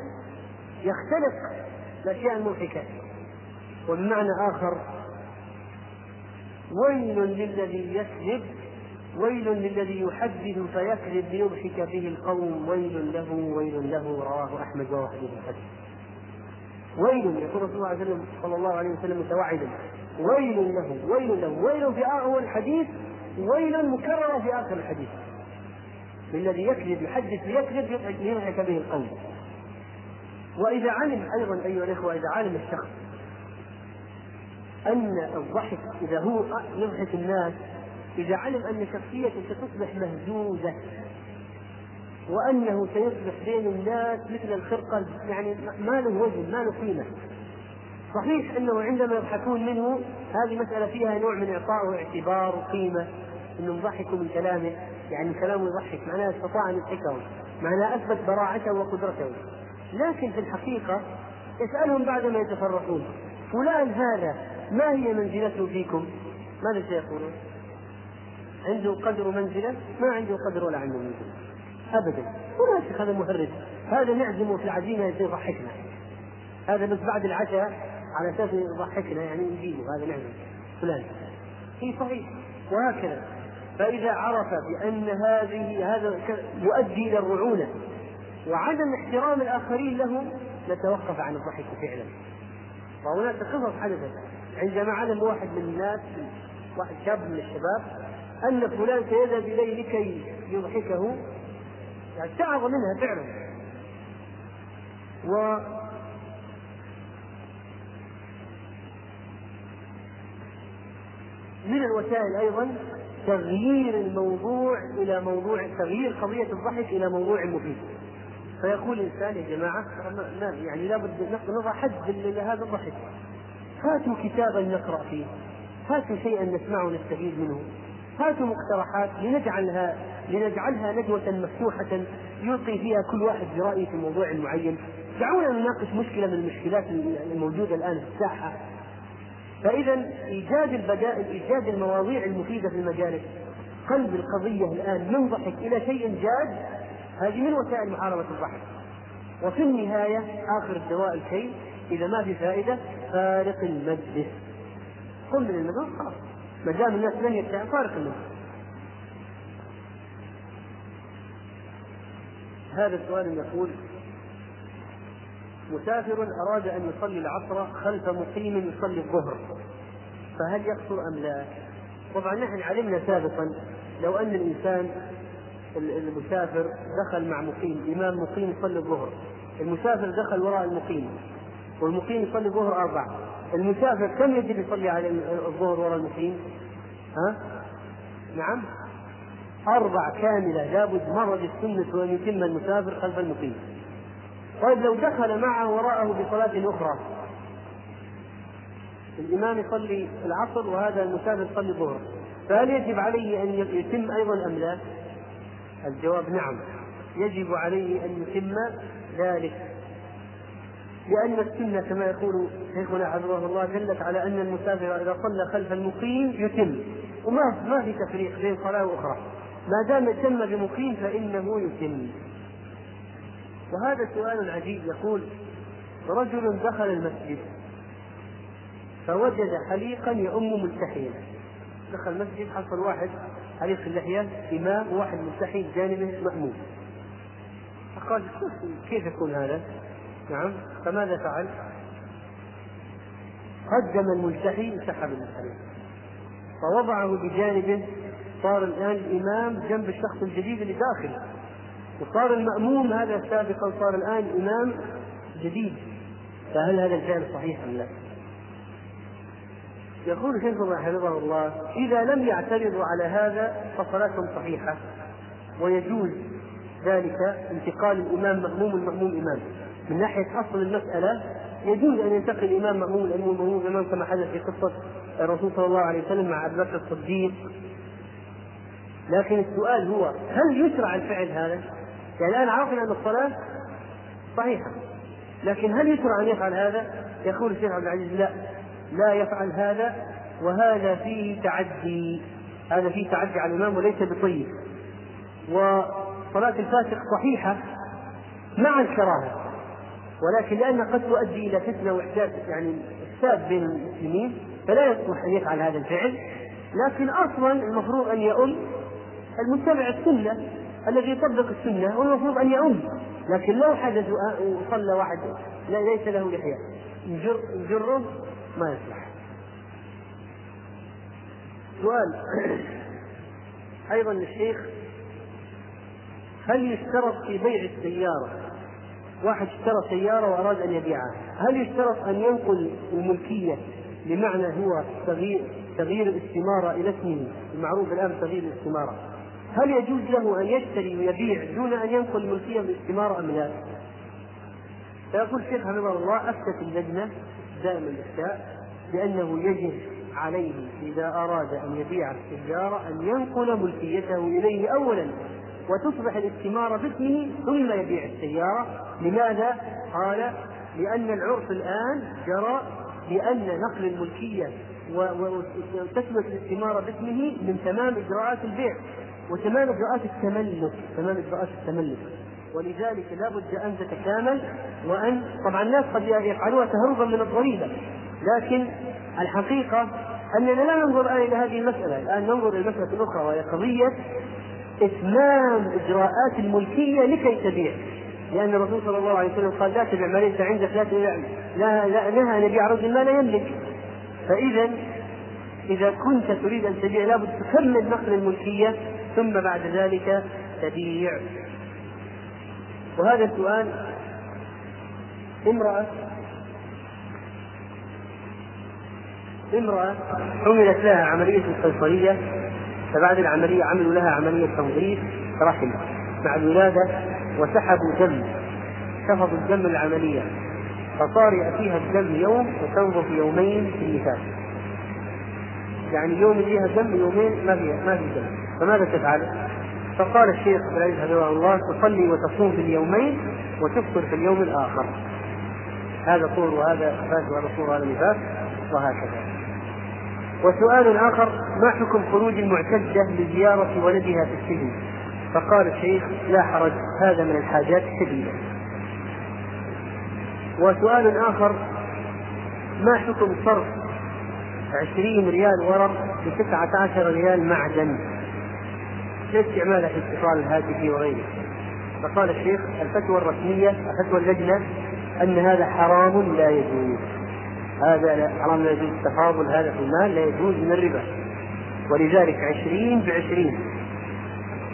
يختلق الأشياء المضحكة. وبمعنى آخر ويل للذي يكذب ويل للذي يحدث فيكذب ليضحك به القوم. ويل له ويل له رواه أحمد وهو حديث الحديث ويل يقول رسول الله صلى الله عليه وسلم متوعدا. ويل له ويل له ويل في أول الحديث ويل مكررة في آخر الحديث. للذي يكذب يحدث ليكذب ليضحك به القوم. وإذا علم أيضا أيها الإخوة إذا علم الشخص أن الضحك إذا هو يضحك الناس إذا علم أن شخصيته ستصبح مهزوزة وأنه سيصبح بين الناس مثل الخرقة يعني ما له وزن ما له قيمة صحيح أنه عندما يضحكون منه هذه مسألة فيها نوع من إعطائه اعتبار وقيمة أنهم ضحكوا من كلامه يعني كلامه يضحك معناه استطاع أن يضحكهم معناه أثبت براعته وقدرته لكن في الحقيقة يسألهم بعدما يتفرقون فلان هذا ما هي منزلته فيكم؟ ماذا سيقولون؟ عنده قدر منزلة؟ ما عنده قدر ولا عنده منزلة. أبدا. ولا شيخ هذا مهرج هذا نعزمه في العزيمة يضحكنا. هذا بس بعد العشاء على أساس يضحكنا يعني نجيبه هذا نعزم. فلان. هي صحيح. وهكذا. فإذا عرف بأن هذه هذا يؤدي إلى الرعونة وعدم احترام الآخرين له نتوقف عن الضحك فعلا. وهناك قصص حدثت عندما علم واحد من الناس واحد شاب من الشباب أن فلان سيذهب إليه لكي يضحكه. يعني اتعظ منها فعلا. و من الوسائل أيضا تغيير الموضوع إلى موضوع تغيير قضية الضحك إلى موضوع مفيد. فيقول الإنسان يا جماعة لا يعني لابد نضع حد لهذا الضحك. هاتوا كتابا نقرأ فيه. هاتوا شيئا نسمعه نستفيد منه. هاتوا مقترحات لنجعلها لنجعلها ندوة مفتوحة يلقي فيها كل واحد برأيه في موضوع معين دعونا نناقش مشكلة من المشكلات الموجودة الآن في الساحة. فإذا إيجاد البدائل إيجاد المواضيع المفيدة في المجالس قلب القضية الآن ينضحك إلى شيء جاد. هذه من وسائل محاربة الضحك. وفي النهاية آخر الدواء الكي. إذا ما في فائدة فارق المجلس. قم من المجلس خلاص. ما دام الناس لن يرتاح فارق المجلس هذا السؤال يقول مسافر أراد أن يصلي العصر خلف مقيم يصلي الظهر فهل يقصر أم لا؟ طبعا نحن علمنا سابقا لو أن الإنسان المسافر دخل مع مقيم إمام مقيم يصلي الظهر المسافر دخل وراء المقيم والمقيم يصلي الظهر أربع المسافر كم يجب يصلي على الظهر وراء المقيم؟ ها؟ نعم أربع كاملة لابد مرة السنة أن يتم المسافر خلف المقيم طيب لو دخل معه وراءه بصلاة أخرى الإمام يصلي العصر وهذا المسافر يصلي الظهر فهل يجب عليه أن يتم أيضا أم لا؟ الجواب نعم يجب عليه أن يتم ذلك لأن السنة كما يقول شيخنا حفظه الله دلت على أن المسافر إذا صلى خلف المقيم يتم. وما ما في تفريق بين صلاة وأخرى. ما دام تم بمقيم فإنه يتم. وهذا سؤال عجيب. يقول رجل دخل المسجد فوجد حليقا يؤم ملتحيا دخل المسجد حصل واحد حليق اللحية إمام وواحد ملتحي بجانبه مأموم فقال كيف يكون هذا؟ نعم. فماذا فعل؟ قدم الملتحي وسحب الحليق فوضعه بجانبه صار الآن الإمام جنب الشخص الجديد اللي داخل وصار المأموم هذا سابقا صار الآن إمام جديد. فهل هذا الفعل صحيح أم لا؟ يقول شيخنا حفظه الله إذا لم يعترضوا على هذا فصلاتهم صحيحة. ويجوز ذلك انتقال الإمام مأموم المأموم إمام. من ناحية أصل المسألة يجوز أن ينتقل الإمام مأموم الأموم مأموم إمام كما حدث في قصة الرسول صلى الله عليه وسلم مع أبي بكر الصديق لكن السؤال هو هل يشرع الفعل هذا؟ يعني الآن عرفنا أن الصلاة صحيحة لكن هل يشرع أن يفعل هذا؟ يقول الشيخ عبد العزيز لا لا يفعل هذا وهذا فيه تعدي هذا فيه تعدي على الإمام وليس بطيب وصلاة الفاسق صحيحة مع الكراهة ولكن لأنها قد تؤدي إلى فتنة وإحداث يعني إفساد بين المسلمين فلا يصلح أن يفعل هذا الفعل. لكن أصلا المفروض أن يؤم المتبع السنة الذي يطبق السنة هو المفروض أن يؤم. لكن لو حدث وصلى واحد ليس له لحية. نجر نجره ما يصلح. سؤال. أيضا الشيخ هل يشترط في بيع السيارة واحد اشترى سيارة وأراد أن يبيعها. هل يشترط أن ينقل الملكية بمعنى هو تغيير تغيير الاستمارة إلى اسمه؟ المعروف الآن تغيير الاستمارة. هل يجوز له أن يشتري ويبيع دون أن ينقل الملكية بالاستمارة أم لا؟ فيقول الشيخ حفظه الله أفتت اللجنة دائما الإفتاء بأنه يجب عليه إذا أراد أن يبيع السيارة أن ينقل ملكيته إليه أولا. وتصبح الاستمارة باسمه ثم يبيع السيارة. لماذا؟ قال لأن العرف الآن جرى بأن نقل الملكية وتثبت الاستمارة باسمه من تمام إجراءات البيع وتمام إجراءات التملك. تمام إجراءات التملك. ولذلك لا بد أن تتكامل وأن طبعا الناس قد يفعلوها تهربا من الضريبة. لكن الحقيقة أننا لا ننظر الآن إلى هذه المسألة. الآن ننظر إلى المسألة الأخرى وهي قضية إتمام إجراءات الملكية لكي تبيع. لأن الرسول صلى الله عليه وسلم قال لا تبع ما ليس عندك لا تبع لا, لا نهى أن يبيع رجل ما لا يملك. فإذا إذا كنت تريد أن تبيع لابد تكمل نقل الملكية ثم بعد ذلك تبيع. وهذا السؤال امرأة امرأة عملت لها عملية القيصرية فبعد العملية عملوا لها عملية تنظيف رحم مع الولادة وسحبوا دم شفطوا الدم العملية فصار يأتيها الدم يوم وتنظف يومين في النفاس. يعني يوم يجيها دم يومين ما في ما في دم. فماذا تفعل؟ فقال الشيخ عبد العزيز حفظه الله تصلي وتصوم في اليومين وتفطر في اليوم الآخر. هذا طول وهذا نفاس وهذا طول وهذا نفاس وهكذا. وسؤال آخر ما حكم خروج المعتدة لزيارة ولدها في السجن؟ فقال الشيخ لا حرج هذا من الحاجات الشديدة وسؤال آخر ما حكم صرف عشرين ريال ورق بتسعة عشر ريال معدن؟ لاستعمالها في الاتصال الهاتفي وغيره؟ فقال الشيخ الفتوى الرسمية فتوى اللجنة أن هذا حرام لا يجوز. هذا حرام لا يجوز التفاضل هذا في المال لا يجوز من الربا. ولذلك عشرين بعشرين.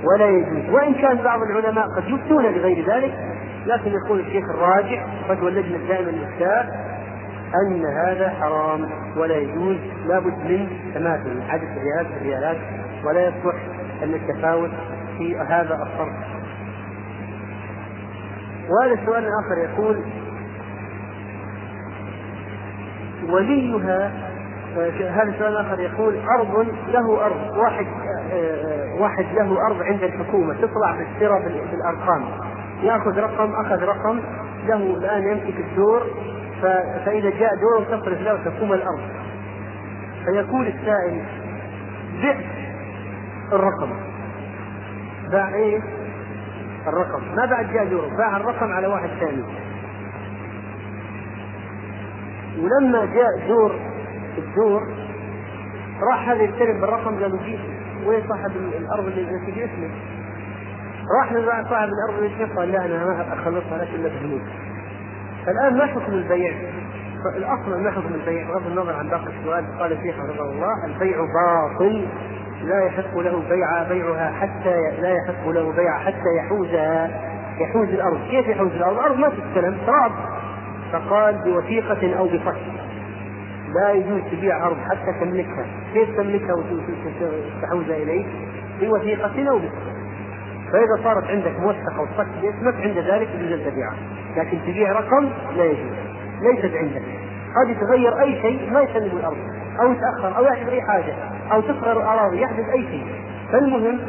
ولا يجوز. وإن كان بعض العلماء قد يفتون بغير ذلك لكن يقول الشيخ الراجح فتوى اللجنة الدائمة للإفتاء أن هذا حرام ولا يجوز لابد من تماثل عدد الريالات الريالات ولا يصلح أن التفاوت في هذا الصرف. وهذا السؤال الآخر يقول وليها هذا السؤال الآخر يقول أرض له أرض واحد واحد له أرض عند الحكومة تطلع بالسرة بالأرقام يأخذ رقم أخذ رقم له الآن يمسك الدور فإذا جاء دور تصرف له تقوم الأرض. فيقول السائل بعت الرقم. باع إيه؟ الرقم. ما بعد جاء دور باع الرقم على واحد ثاني. ولما جاء دور الدور راح هذا يشتري بالرقم قالوا جيب وين صاحب الأرض اللي في اسمه؟ راح صاحب الأرض اللي قال لا أنا ما أخلصها لك الا بفلوس الآن ما حكم البيع؟ الأصل ما حكم البيع بغض النظر عن باقي السؤال قال الشيخ رحمه الله البيع باطل لا يحق له بيع بيعها حتى لا يحق له بيع حتى يحوزها يحوز الأرض، كيف يحوز الأرض؟ الأرض ما تستلم تراب فقال بوثيقة أو بفصل لا يجوز تبيع ارض حتى تملكها، كيف تملكها وتحوزها إليك؟ بوثيقة أو بفصل فإذا صارت عندك موثقة وصكت باسمك عند ذلك يجوز أن تبيعها، لكن تبيع رقم لا يجوز، ليست عندك، قد يتغير أي شيء ما يسلم الأرض، أو يتأخر أو يحدث أي حاجة، أو تصغر الأراضي يحدث أي شيء، فالمهم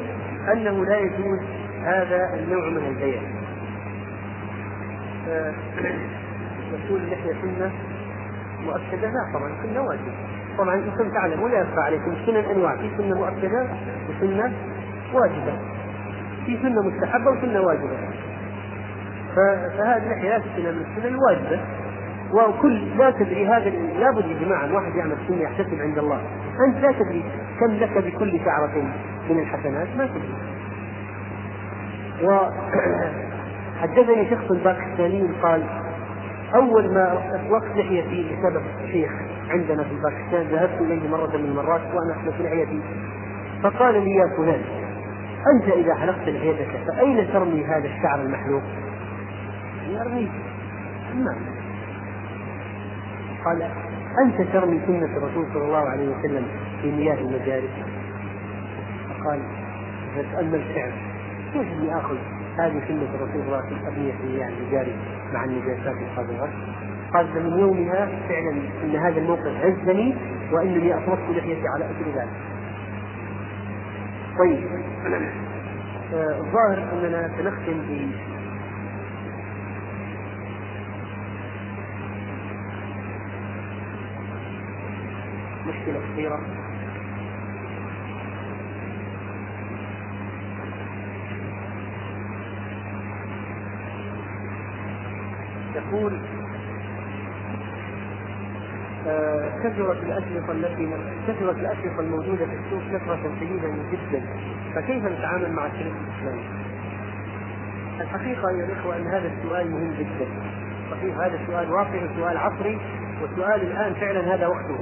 أنه لا يجوز هذا النوع من البيع. يقول اللحية سنة مؤكدة. لا طبعا سنة واجبة. طبعا أنتم تعلمون ولا يخفى عليكم السنن أنواع. في سنة مؤكدة وسنة واجبة. في سنة مستحبة وسنة واجبة. فهذه اللحيه لا تسنى من السنن الواجبة. وكل لا تدري هذا لابد يا جماعة الواحد يعمل سنة يحتسب عند الله. أنت لا تدري كم لك بكل شعرة من الحسنات. ما تدري. وحدثني شخص باكستاني قال أول ما اطلقت لحيتي بسبب شيخ عندنا في باكستان ذهبت إليه مرة من المرات وأنا احلق لحيتي فقال لي يا فلان أنت إذا حلقت لحيتك فأين ترمي هذا الشعر المحلوق؟ ارميه ما قال أنت ترمي سنة الرسول صلى الله عليه وسلم في مياه المجاري. فقال فتامل فعلا كيف اني آخذ؟ هذه سنة الرسول صلى الله عليه وسلم أبنيته يعني جاري مع النجاسات القادمة قال من يومها فعلا إن هذا الموقف عزني وإنني اطلقت لحيتي على اثر ذلك. طيب. آه، الظاهر آه أننا سنختم ب مشكلة كبيرة. يقول آه، كثرت الأشرطة التي كثرت الأشرطة الموجودة في السوق كثرة شديدة جدا. فكيف نتعامل مع الشريك الإسلامي؟ الحقيقة أيها الإخوة أن هذا السؤال مهم جدا. صحيح هذا السؤال واقعي سؤال عصري والسؤال الآن فعلا هذا وقته.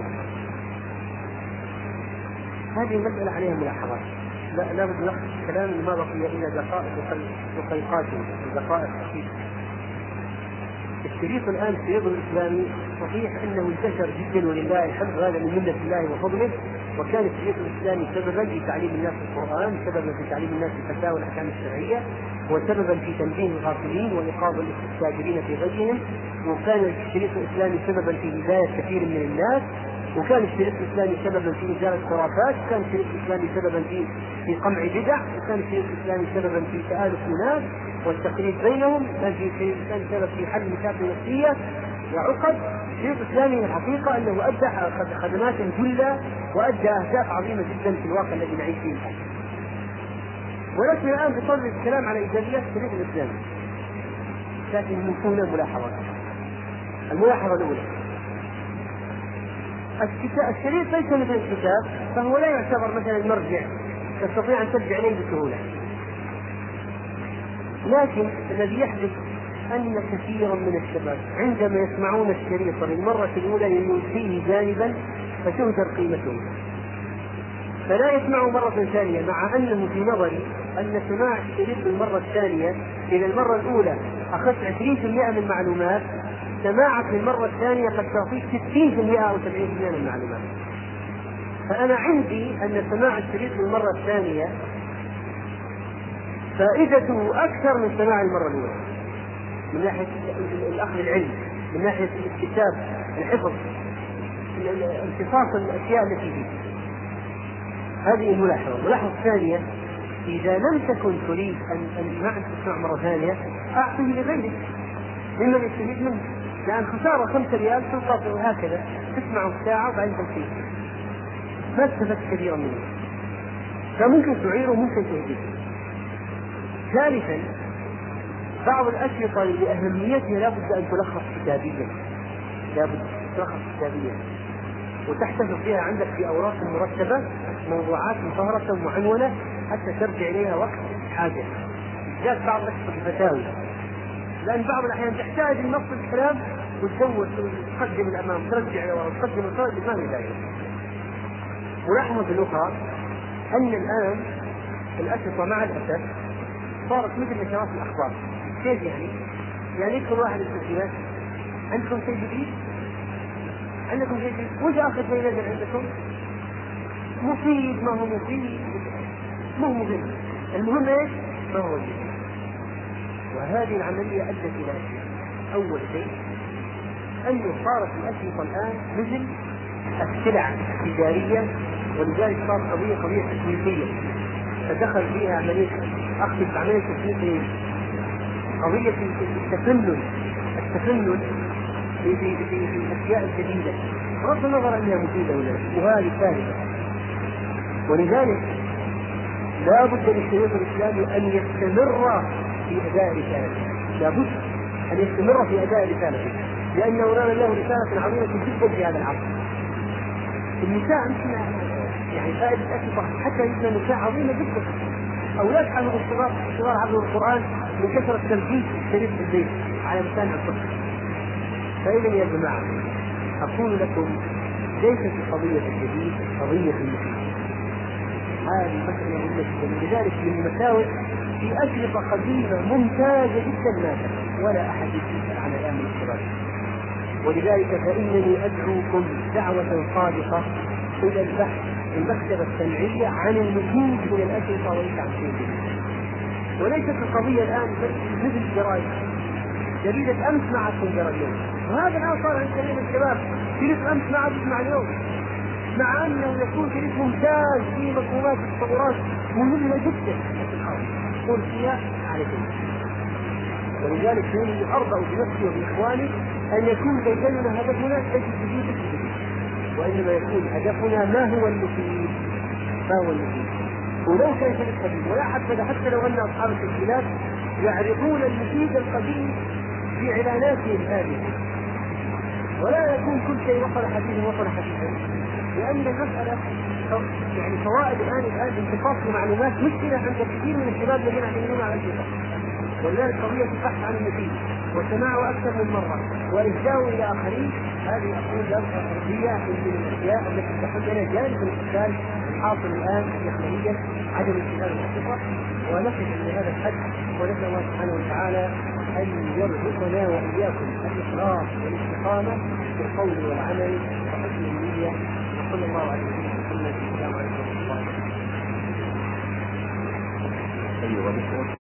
هذه المسألة عليها ملاحظات. لا لابد نلخص الكلام ما بقي إلا دقائق دقيقات دقائق خفيفة الشريط الآن الشريط الإسلامي صحيح أنه انتشر جدا ولله الحمد هذا من منه الله وفضله وكان الشريط الإسلامي سببا في تعليم الناس القرآن، سببا في تعليم الناس الفتاوى والأحكام الشرعية، وسببا في تنبيه الغافلين وإيقاظ الساجدين في غيهم، وكان الشريط الإسلامي سببا في هداية كثير من الناس، وكان الشريط الإسلامي سببا في إزالة خرافات، وكان الشريط الإسلامي سببا في في قمع بدع، وكان الشريط الإسلامي سببا في تآلف الناس، والتقريب بينهم كان في كان سبب في حل مشاكل نفسية وعقد الشريط الإسلامي الحقيقة أنه أدى خدمات جلة وأدى أهداف عظيمة جدا في الواقع الذي نعيش فيه الان. ولكن الآن بصدد الكلام على إيجابيات الشريط الإسلامي. لكن من هنا ملاحظات. الملاحظة الأولى الشريط ليس مثل الكتاب فهو لا يعتبر مثلا مرجع تستطيع أن ترجع إليه بسهولة. لكن الذي يحدث أن كثيرا من الشباب عندما يسمعون الشريط للمرة الأولى ينسيه جانبا فتهدر قيمته. فلا يسمعه مرة ثانية مع أنه في نظري أن سماع الشريط للمرة الثانية إذا المرة الأولى أخذت 20% من المعلومات سماعك للمرة الثانية قد تعطيك 60% أو 70% من المعلومات. فأنا عندي أن سماع الشريط للمرة الثانية فائدته أكثر من سماع المرة الأولى. من ناحية الأخذ العلم من ناحية الاكتساب الحفظ امتصاص الأشياء التي فيه. هذه الملاحظه الملاحظه الثانية إذا لم تكن تريد ان أن ما تسمع مرة ثانية اعطه لغيرك. ممن يستفيد منه لأن خسارة 5 ريال تلقى هكذا. تسمعه ساعه وبعدين تمشي ما استفدت كثيرا منه فممكن تعيره ممكن تهديه ثالثا بعض الأشرطة لأهميتها لابد أن تلخص كتابيا. لابد تلخص كتابيا. وتحتفظ فيها عندك في أوراق مرتبة موضوعات مفهرسة معنونة حتى ترجع إليها وقت حاجة. جاءت بعض الأشرطة الفتاوي لأن بعض الأحيان تحتاج النص الكلام وتدور تقدم الأمام ترجع لورا تقدم الخارج ما في داعي ملاحظة الأخرى أن الآن الأشرطة مع الأسف صارت مثل نشرات الأخبار كيف يعني؟ يعني يدخل واحد التسجيلات عندكم شيء جديد؟ عندكم شيء جديد؟ وش آخر شيء نزل عندكم؟ مفيد ما هو مفيد ما هو مهم المهم إيش؟ ما هو جديد وهذه العملية أدت إلى أشياء أول شيء أنه صارت الأشرطة الآن مثل السلع التجارية ولذلك صارت قضية قضية تسويقية تدخل فيها عملية أقصد عملية تسويق قضية التفنن التفنن في في, في الأشياء الجديدة. بغض النظر أنها مفيدة ولا وهذه ثالثة ولذلك لا بد للشريط الإسلامي أن يستمر في أداء رسالته لا بد أن يستمر في أداء رسالته لأنه نال له رسالة عظيمة جدا في هذا العصر. النساء يعني فائدة أكبر حتى يجد نساء عظيمة جدا. أولاد حملوا الصغار الصغار حفظوا القرآن من كثرة تنفيذ الشريف في البيت على لسان الطفل. فإذا يا جماعة أقول لكم ليست القضية الجديد قضية المسلمين هذه مسألة مهمة جدا لذلك من المساوئ في أشرطة قديمة ممتازة جدا ما ولا أحد يسأل عن الآن من الشباب ولذلك فإنني أدعوكم دعوة صادقة إلى البحث المكتبة السمعية عن المزيد من الأشرطة وليس عن شيء وليست القضية الآن مثل الجرائد جريدة أمس ما عاد تنقرا اليوم وهذا الآن صار عند من الشباب. شريط أمس ما عاد يسمع اليوم. مع أنه يكون شريط ممتاز فيه مفهومات وتصورات مهمة جدا. قل فيها على كلمة ولذلك فإني أرضى بنفسي وبإخواني أن يكون بيننا هدفنا تجد جديد وإنما يكون هدفنا ما هو المفيد؟ ما هو المفيد؟ ولو كان شيء قديم ولا حتى حتى لو أن أصحاب التسجيلات يعرفون المفيد القديم في اعلاناتهم هذه. ولا يكون كل شيء وصل حديثا وصل حديثا لأن المسألة يعني فوائد الان الان انتقاص المعلومات مشكلة عند كثير من الشباب الذين يعتمدون على الكتاب ولذلك قضية البحث عن المفيد وسماعه أكثر من مرة. وارجاؤه إلى آخرين. هذه أقول ارضيه من الأشياء التي تحدنا جانب الاشكال الحاصل الآن نحويا عدم انتهاء الحقيقة ونقف هذا الحد. ونسأل الله سبحانه وتعالى أن يرزقنا وإياكم الإخلاص والإستقامة في القول والعمل وحسن النية. وصلى الله على سيدنا محمد السلام عليكم ورحمه الله أيها الأخوة